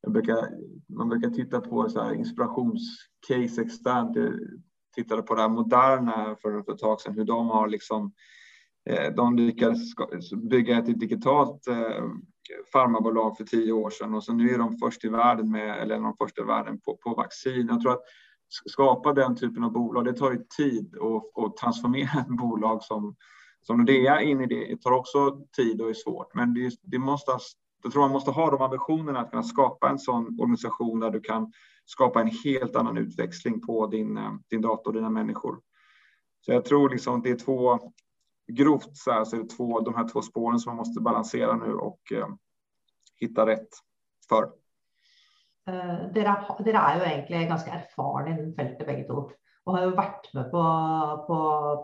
jag brukar, man brukar titta på så här inspirationscase externt. Jag tittade på det här Moderna för ett tag sedan, hur de har liksom eh, de lyckades bygga ett digitalt eh, farmabolag för tio år sedan och så nu är de först i världen med, eller de första i världen på, på vaccin. Jag tror att skapa den typen av bolag, det tar ju tid att transformera ett bolag som, som Nordea in i det. Det tar också tid och är svårt, men det, det måste, jag tror man måste ha de ambitionerna att kunna skapa en sån organisation där du kan skapa en helt annan utväxling på din, din dator och dina människor. Så jag tror liksom det är två, grovt så, här, så är det två, de här två spåren som man måste balansera nu och eh, hitta rätt för. Uh, dere, dere, er jo egentlig ganske erfarne innen feltet begge to. Og har jo vært med på, på,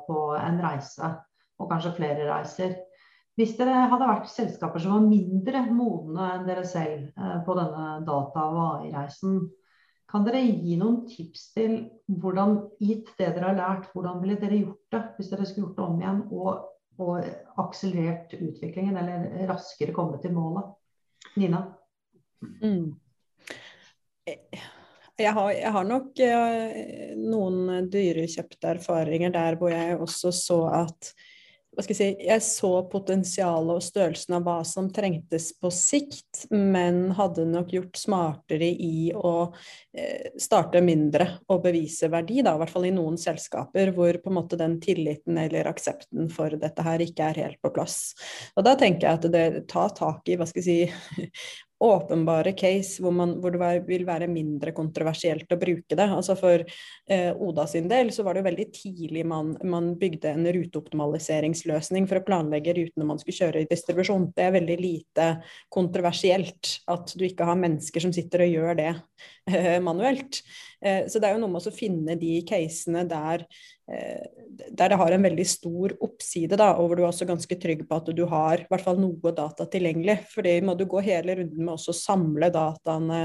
på en reise, og kanskje flere reiser. Hvis dere hadde vært selskaper som var mindre modne enn dere selv uh, på denne data- og AI-reisen, kan dere gi noen tips til hvordan, gitt det dere har lært, hvordan ville dere gjort det hvis dere skulle gjort det om igjen og, og akselerert utviklingen, eller raskere kommet til målet? Nina? Mm. Jeg har, jeg har, nok eh, noen dyrekjøpte erfaringer der hvor jeg også så at hva skal jeg si, jeg så potensialet og størrelsen av hva som trengtes på sikt, men hadde nok gjort smartere i å eh, starte mindre og bevise verdi, da, i hvert fall i noen selskaper hvor på en måte den tilliten eller aksepten for dette her ikke er helt på plass. Og da tenker jeg at det tar tak i hva skal jeg si, åpenbare case hvor, man, hvor, det vil være mindre kontroversielt å bruke det. Altså For eh, Oda sin del så var det jo veldig tidlig man, man, bygde en ruteoptimaliseringsløsning for å planlegge rutene man skulle kjøre i distribusjon. Det er veldig lite kontroversielt at du ikke har mennesker som sitter og gjør det manuelt. Eh, så det er jo noe med å finne de casene der Eh, der det har en veldig stor oppside, da, og hvor du er også ganske trygg på at du har i hvert fall noe data tilgjengelig. Fordi må du gå hele runden med å samle dataene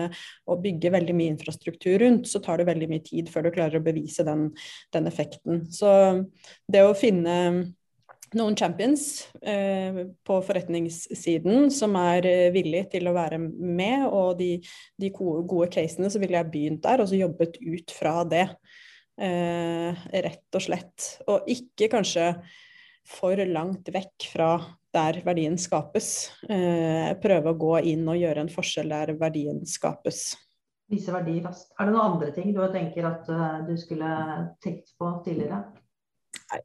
og bygge veldig mye infrastruktur rundt, så tar det veldig mye tid før du klarer å bevise den, den effekten. Så det å finne noen champions eh, på forretningssiden som er eh, villig til å være med, og de, de gode, casene, så ville jeg begynt der og så jobbet ut fra det. Eh, rett og slett. Og ikke kanskje for langt vekk fra der verdien skapes. Eh, prøve å gå inn og gjøre en forskjell der verdien skapes. Vise verdi raskt. Er det noen andre ting du tenker at uh, du skulle tenkt på tidligere?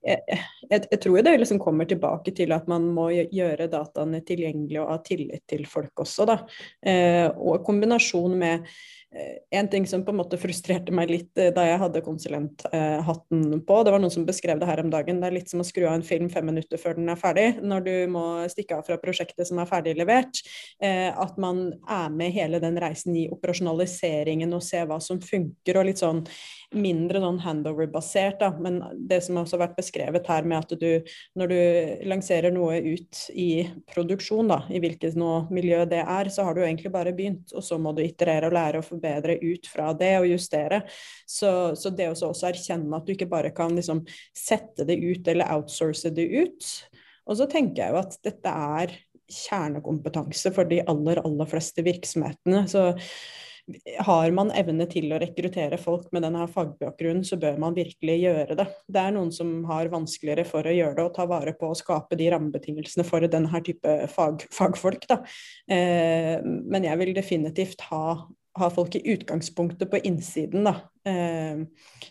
Jeg, jeg, jeg, tror det liksom kommer tilbake til at man må gjøre dataene tilgjengelige og ha tillit til folk også. Da. Eh, og kombinasjon med Eh, en ting som på en måte frustrerte meg litt eh, da jeg hadde konsulenthatten på, det var noen som beskrev det her om dagen. Det er litt som å skru av en film fem minutter før den er ferdig, når du må stikke av fra prosjektet som er ferdig levert. Eh, at man er med hele den reisen i operasjonaliseringen og ser hva som funker, og litt sånn mindre sånn handover-basert. Men det som også har vært beskrevet her med at du, når du lanserer noe ut i produksjon, da, i hvilket miljø det er, så har du egentlig bare begynt, og så må du iterere og lære å forbedre ut fra det og justere. Så, så det å også erkjenne at du ikke bare kan liksom sette det ut eller outsource det ut. Og så tenker jeg jo at dette er kjernekompetanse for de aller, aller fleste virksomhetene. Så har man evne til å rekruttere folk med denne fagbakgrunnen, så bør man virkelig gjøre det. Det er noen som har vanskeligere for å gjøre det og ta vare på å skape de rammebetingelsene for denne type fag, fagfolk. Eh, men jeg vil definitivt ha ha folk i utgangspunktet på innsiden, da. Eh,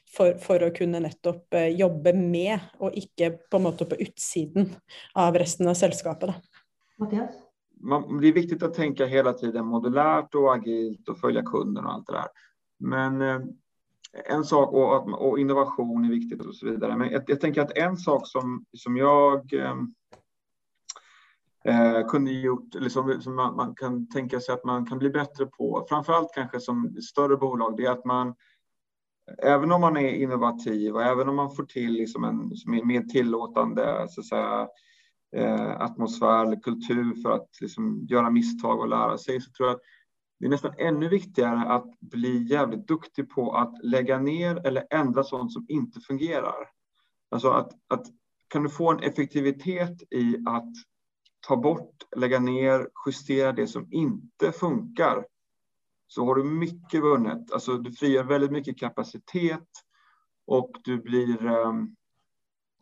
for, for, å kunne nettopp eh, jobbe med, og ikke på en måte på utsiden av resten av selskapet. Da. Mathias? Det är viktigt att tänka hela tiden modulärt och agilt och följa kunden och allt det där. Men eh, en sak och, och, innovation är viktigt och så vidare. Men jag, jag tänker att en sak som, som jag eh, kunde gjort, eller som, man, man, kan tänka sig att man kan bli bättre på, framförallt kanske som större bolag, det är att man Även om man är innovativ och även om man får till liksom en mer tillåtande så att säga, eh, atmosfär eller kultur för att liksom göra misstag och lära sig så tror jag att det är nästan ännu viktigare att bli jävligt duktig på att lägga ner eller ändra sånt som inte fungerar. Alltså att, att kan du få en effektivitet i att ta bort, lägga ner, justera det som inte funkar så har du mycket vunnet. Alltså du frigör väldigt mycket kapacitet och du blir... Um,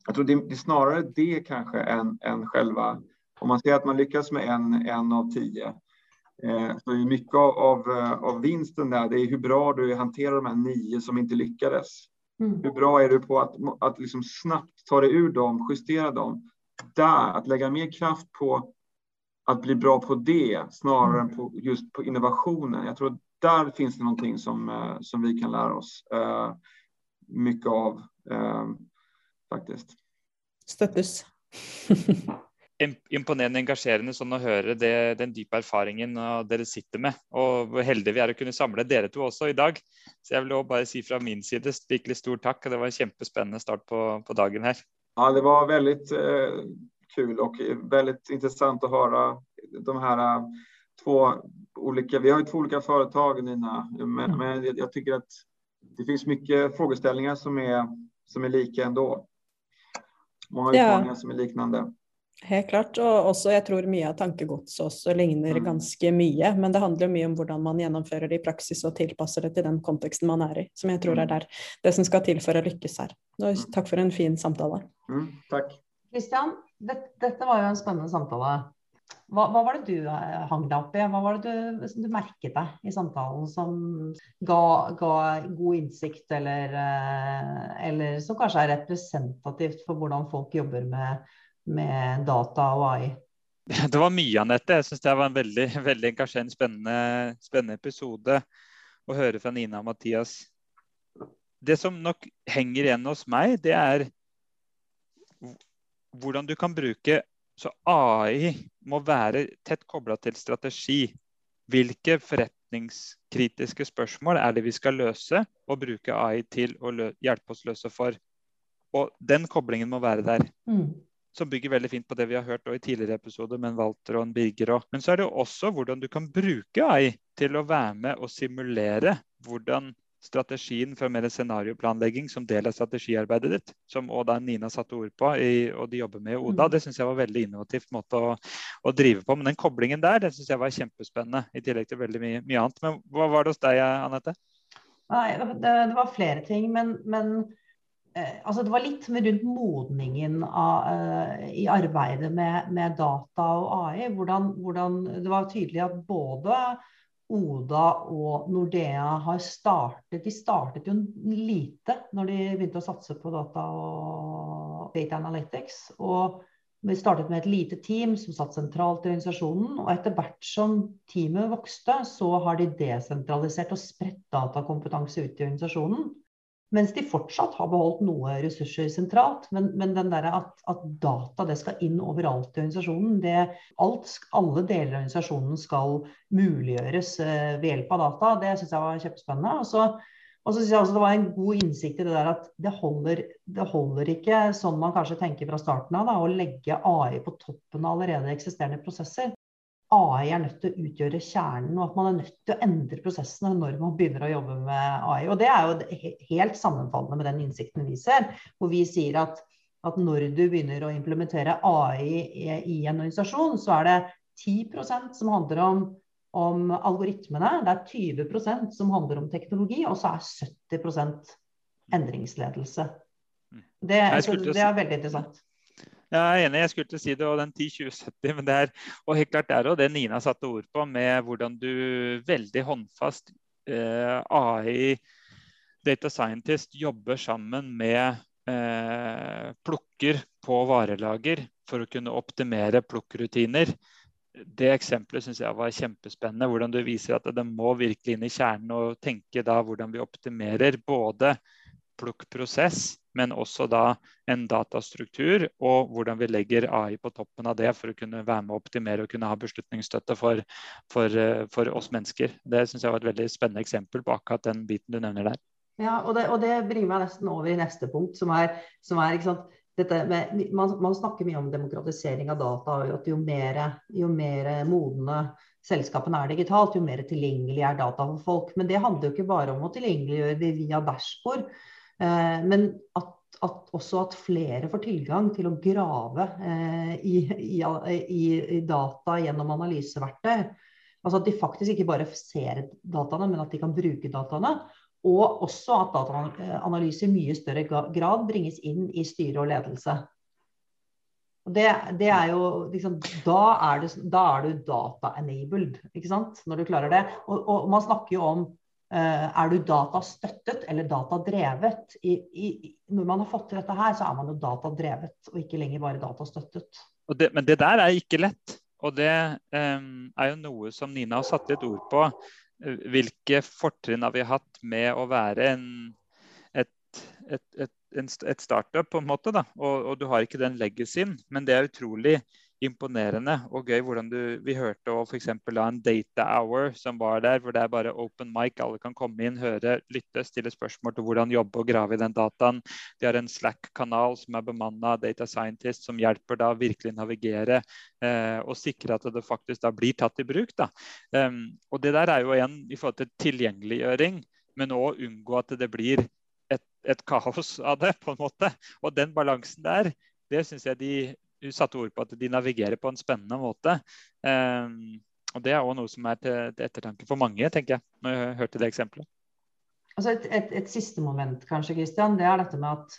jag tror det är, snarare det kanske än, än själva... Om man säger att man lyckas med en, en av tio eh, så är mycket av, av, av vinsten där, det är hur bra du hanterar de här nio som inte lyckades. Mm. Hur bra är du på att, att liksom snabbt ta dig ur dem, justera dem där, att lägga mer kraft på att bli bra på det snarare än på just på innovationen. Jag tror där finns det någonting som, eh, som vi kan lära oss eh, mycket av eh, faktiskt. Støttes. imponerende engasjerende sånn å høre det, den dype erfaringen dere sitter med. Og hvor heldige vi er å kunne samle dere to også i dag. Så jeg vil også bare si fra min side virkelig stor takk. Det var en kjempespennende start på, på dagen her. Ja, det var veldig eh, kul og veldig interessant å høre de her eh, to ulike Vi har jo to ulike foretak, Nina. Men, mm. men jeg, syns det finnes mye spørsmål som er, som er like ändå. Mange utfordringer ja. som er liknende. Helt klart. Og også, jeg tror mye av tankegodset også ligner mm. ganske mye. Men det handler jo mye om hvordan man gjennomfører det i praksis og tilpasser det til den konteksten man er i. Som jeg tror er mm. der det som skal til for å lykkes her. Og mm. takk for en fin samtale. Mm, takk. Kristian, det, dette var jo en spennende samtale. Hva, hva, var det du eh, hang deg opp i? Hva var det du, du merket deg i samtalen som ga, ga god innsikt, eller, eh, eller som kanskje er representativt for hvordan folk jobber med med data og AI? Det var mye, Anette. Jeg syns det var en veldig, veldig engasjerende, spennende, spennende episode å høre fra Nina og Mathias. Det som nok henger igjen hos meg, det er hvordan du kan bruke Så AI må være tett kobla til strategi. Hvilke forretningskritiske spørsmål er det vi skal løse, og bruke AI til å hjelpe oss løse for? Og den koblingen må være der. Mm som bygger veldig fint på det vi har hørt i tidligere episoder med Walter og Birger. Også. Men så er det også hvordan du kan bruke AI til å være med og simulere hvordan strategien for mer scenarioplanlegging som del av strategiarbeidet ditt, som også Nina satte ord på i, og de jobber med i Oda, mm. det syns jeg var veldig innovativt måte å, å, drive på. Men den koblingen der det synes jeg var kjempespennende, i tillegg til veldig mye, mye annet. Men hva var det hos deg, Anette? Nei, det, det var flere ting. Men, men Eh, altså det var litt rundt modningen av, eh, i arbeidet med, med, data og AI. Hvordan, hvordan, det var tydelig at både Oda og Nordea har startet De startet jo lite når de begynte å satse på data og data analytics. Og vi startet med et lite team som satt sentralt i organisasjonen. Og etter hvert som teamet vokste, så har de desentralisert og spredt datakompetanse ut i organisasjonen. Mens de fortsatt har beholdt noe ressurser sentralt. Men, men den der at, at, data det skal inn overalt i organisasjonen, det, alt, alle deler av organisasjonen skal muliggjøres eh, ved hjelp av data, det syns jeg var kjempespennende. Og så, og så syns jeg også det var en god innsikt i det der at det holder, det holder ikke, sånn man kanskje tenker fra starten av, da, å legge AI på toppen av allerede eksisterende prosesser. AI er nødt til å utgjøre kjernen, og at man er nødt til å endre prosessene når man begynner å jobbe med AI. Og Det er jo helt sammenfallende med den innsikten vi ser, hvor vi sier at, at når du begynner å implementere AI i, en organisasjon, så er det 10% som handler om, om algoritmene, det er 20% som handler om teknologi, og så er 70 endringsledelse. Mm. Det, det er veldig interessant. Jeg er enig, jeg skulle til å si det, og den 10-20-70. Men det er og helt klart det er det Nina satte ord på, med hvordan du veldig håndfast eh, AI, data scientist, jobber sammen med eh, plukker på varelager for å kunne optimere plukkrutiner. Det eksempelet syns jeg var kjempespennende. Hvordan du viser at det må virkelig inn i kjernen og tenke da hvordan vi optimerer både plukkprosess men også da en datastruktur og hvordan vi legger AI på toppen av det for å kunne være med å optimere og kunne ha beslutningsstøtte for, for, eh, for oss mennesker. Det syns jeg var et veldig spennende eksempel på akkurat den biten du nevner der. Ja, og det, og det bringer meg nesten over i neste punkt, som er, som er med, man, man, snakker mye om demokratisering av data, og at jo mer, jo mer modne selskapene er digitalt, jo mer tilgjengelig er data for folk. Men det handler jo ikke bare om å tilgjengeliggjøre det via dashbord. Eh, men at, at, også at flere får tilgang til å grave eh, i, i, i, data gjennom analyseverktøy. Altså at de faktisk ikke bare ser dataene, men at de kan bruke dataene. Og også at dataanalyse i mye større grad bringes inn i styre og ledelse. Det, det, er jo liksom, da, er det, da er du data-enabled, ikke sant? Når du klarer det. Og, og man snakker jo om er du datastøttet eller datadrevet? I, i, når man har fått til dette her, så er man jo datadrevet og ikke lenger bare datastøttet. Det, men det der er ikke lett. Og det um, er jo noe som Nina har satt litt ord på. hvilke fortrinn har vi hatt med å være en, et, et, et, et, startup, på en måte. da, og, og, du har ikke den legacyen, men det er utrolig imponerende og gøy hvordan du Vi hørte f.eks. en data hour som var der, hvor det er bare open mic. Alle kan komme inn, høre, lytte, stille spørsmål til hvordan jobbe og grave i den dataen. De har en Slack-kanal som er bemanna av data scientist, som hjelper da virkelig navigere eh, og sikre at det faktisk da blir tatt i bruk. da. Um, og det der er jo igjen i forhold til tilgjengeliggjøring, men òg unngå at det blir et, et kaos av det, på en måte. Og den balansen der, det syns jeg de du satte ord på at de navigerer på en spennende måte. Um, og Det er også noe som er til, ettertanke for mange, tenker jeg, når jeg hørte det eksempelet. Altså et, et, et, siste moment, kanskje, Christian, det er dette med at,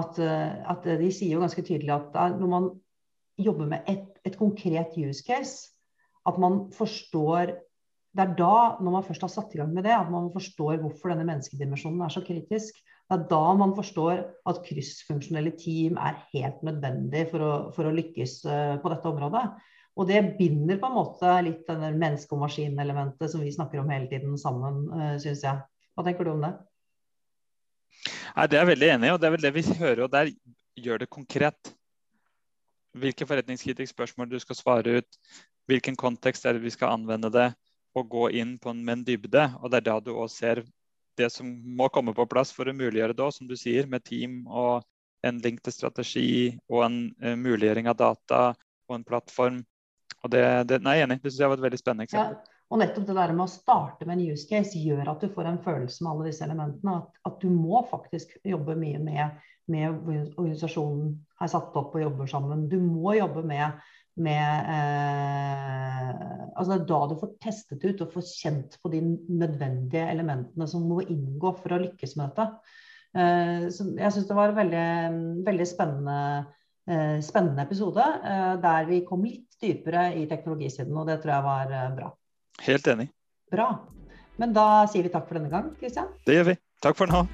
at, eh, at, de sier jo ganske tydelig at når man jobber med et, et konkret use case, at man forstår det er da, når man først har satt i gang med det, at man forstår hvorfor denne menneskedimensjonen er så kritisk. Det er da man forstår at kryssfunksjonelle team er helt nødvendig for å, for å lykkes uh, på dette området. Og det binder på en måte litt denne menneske- og maskinelementet som vi snakker om hele tiden sammen, eh, syns jeg. Hva tenker du om det? Nei, Det er jeg veldig enig i, og det er vel det vi hører. og der gjør det konkret. Hvilke forretningskritiske spørsmål du skal svare ut, hvilken kontekst er det vi skal anvende det, og gå inn på en, med en dybde. og Det er da du òg ser det som må komme på plass for å muliggjøre det, som du sier, med team og en link til strategi og en uh, muliggjøring av data og en plattform. Og det, det, nei, jeg er enig, det synes jeg var et veldig spennende eksempel. Ja, og nettopp det der med å starte med en use case gjør at du får en følelse med alle disse elementene. At, at du må faktisk jobbe mye med, med organisasjonen er satt opp og jobber sammen. Du må jobbe med med eh, altså Det er da du får testet ut og får kjent på de nødvendige elementene som må inngå for å lykkes med dette. Eh, så jeg syns det var en veldig, veldig spennende, eh, spennende episode eh, der vi kom litt dypere i teknologisiden, og det tror jeg var eh, bra. Helt enig. Bra. Men da sier vi takk for denne gang, Kristian. Det gjør vi. Takk for nå.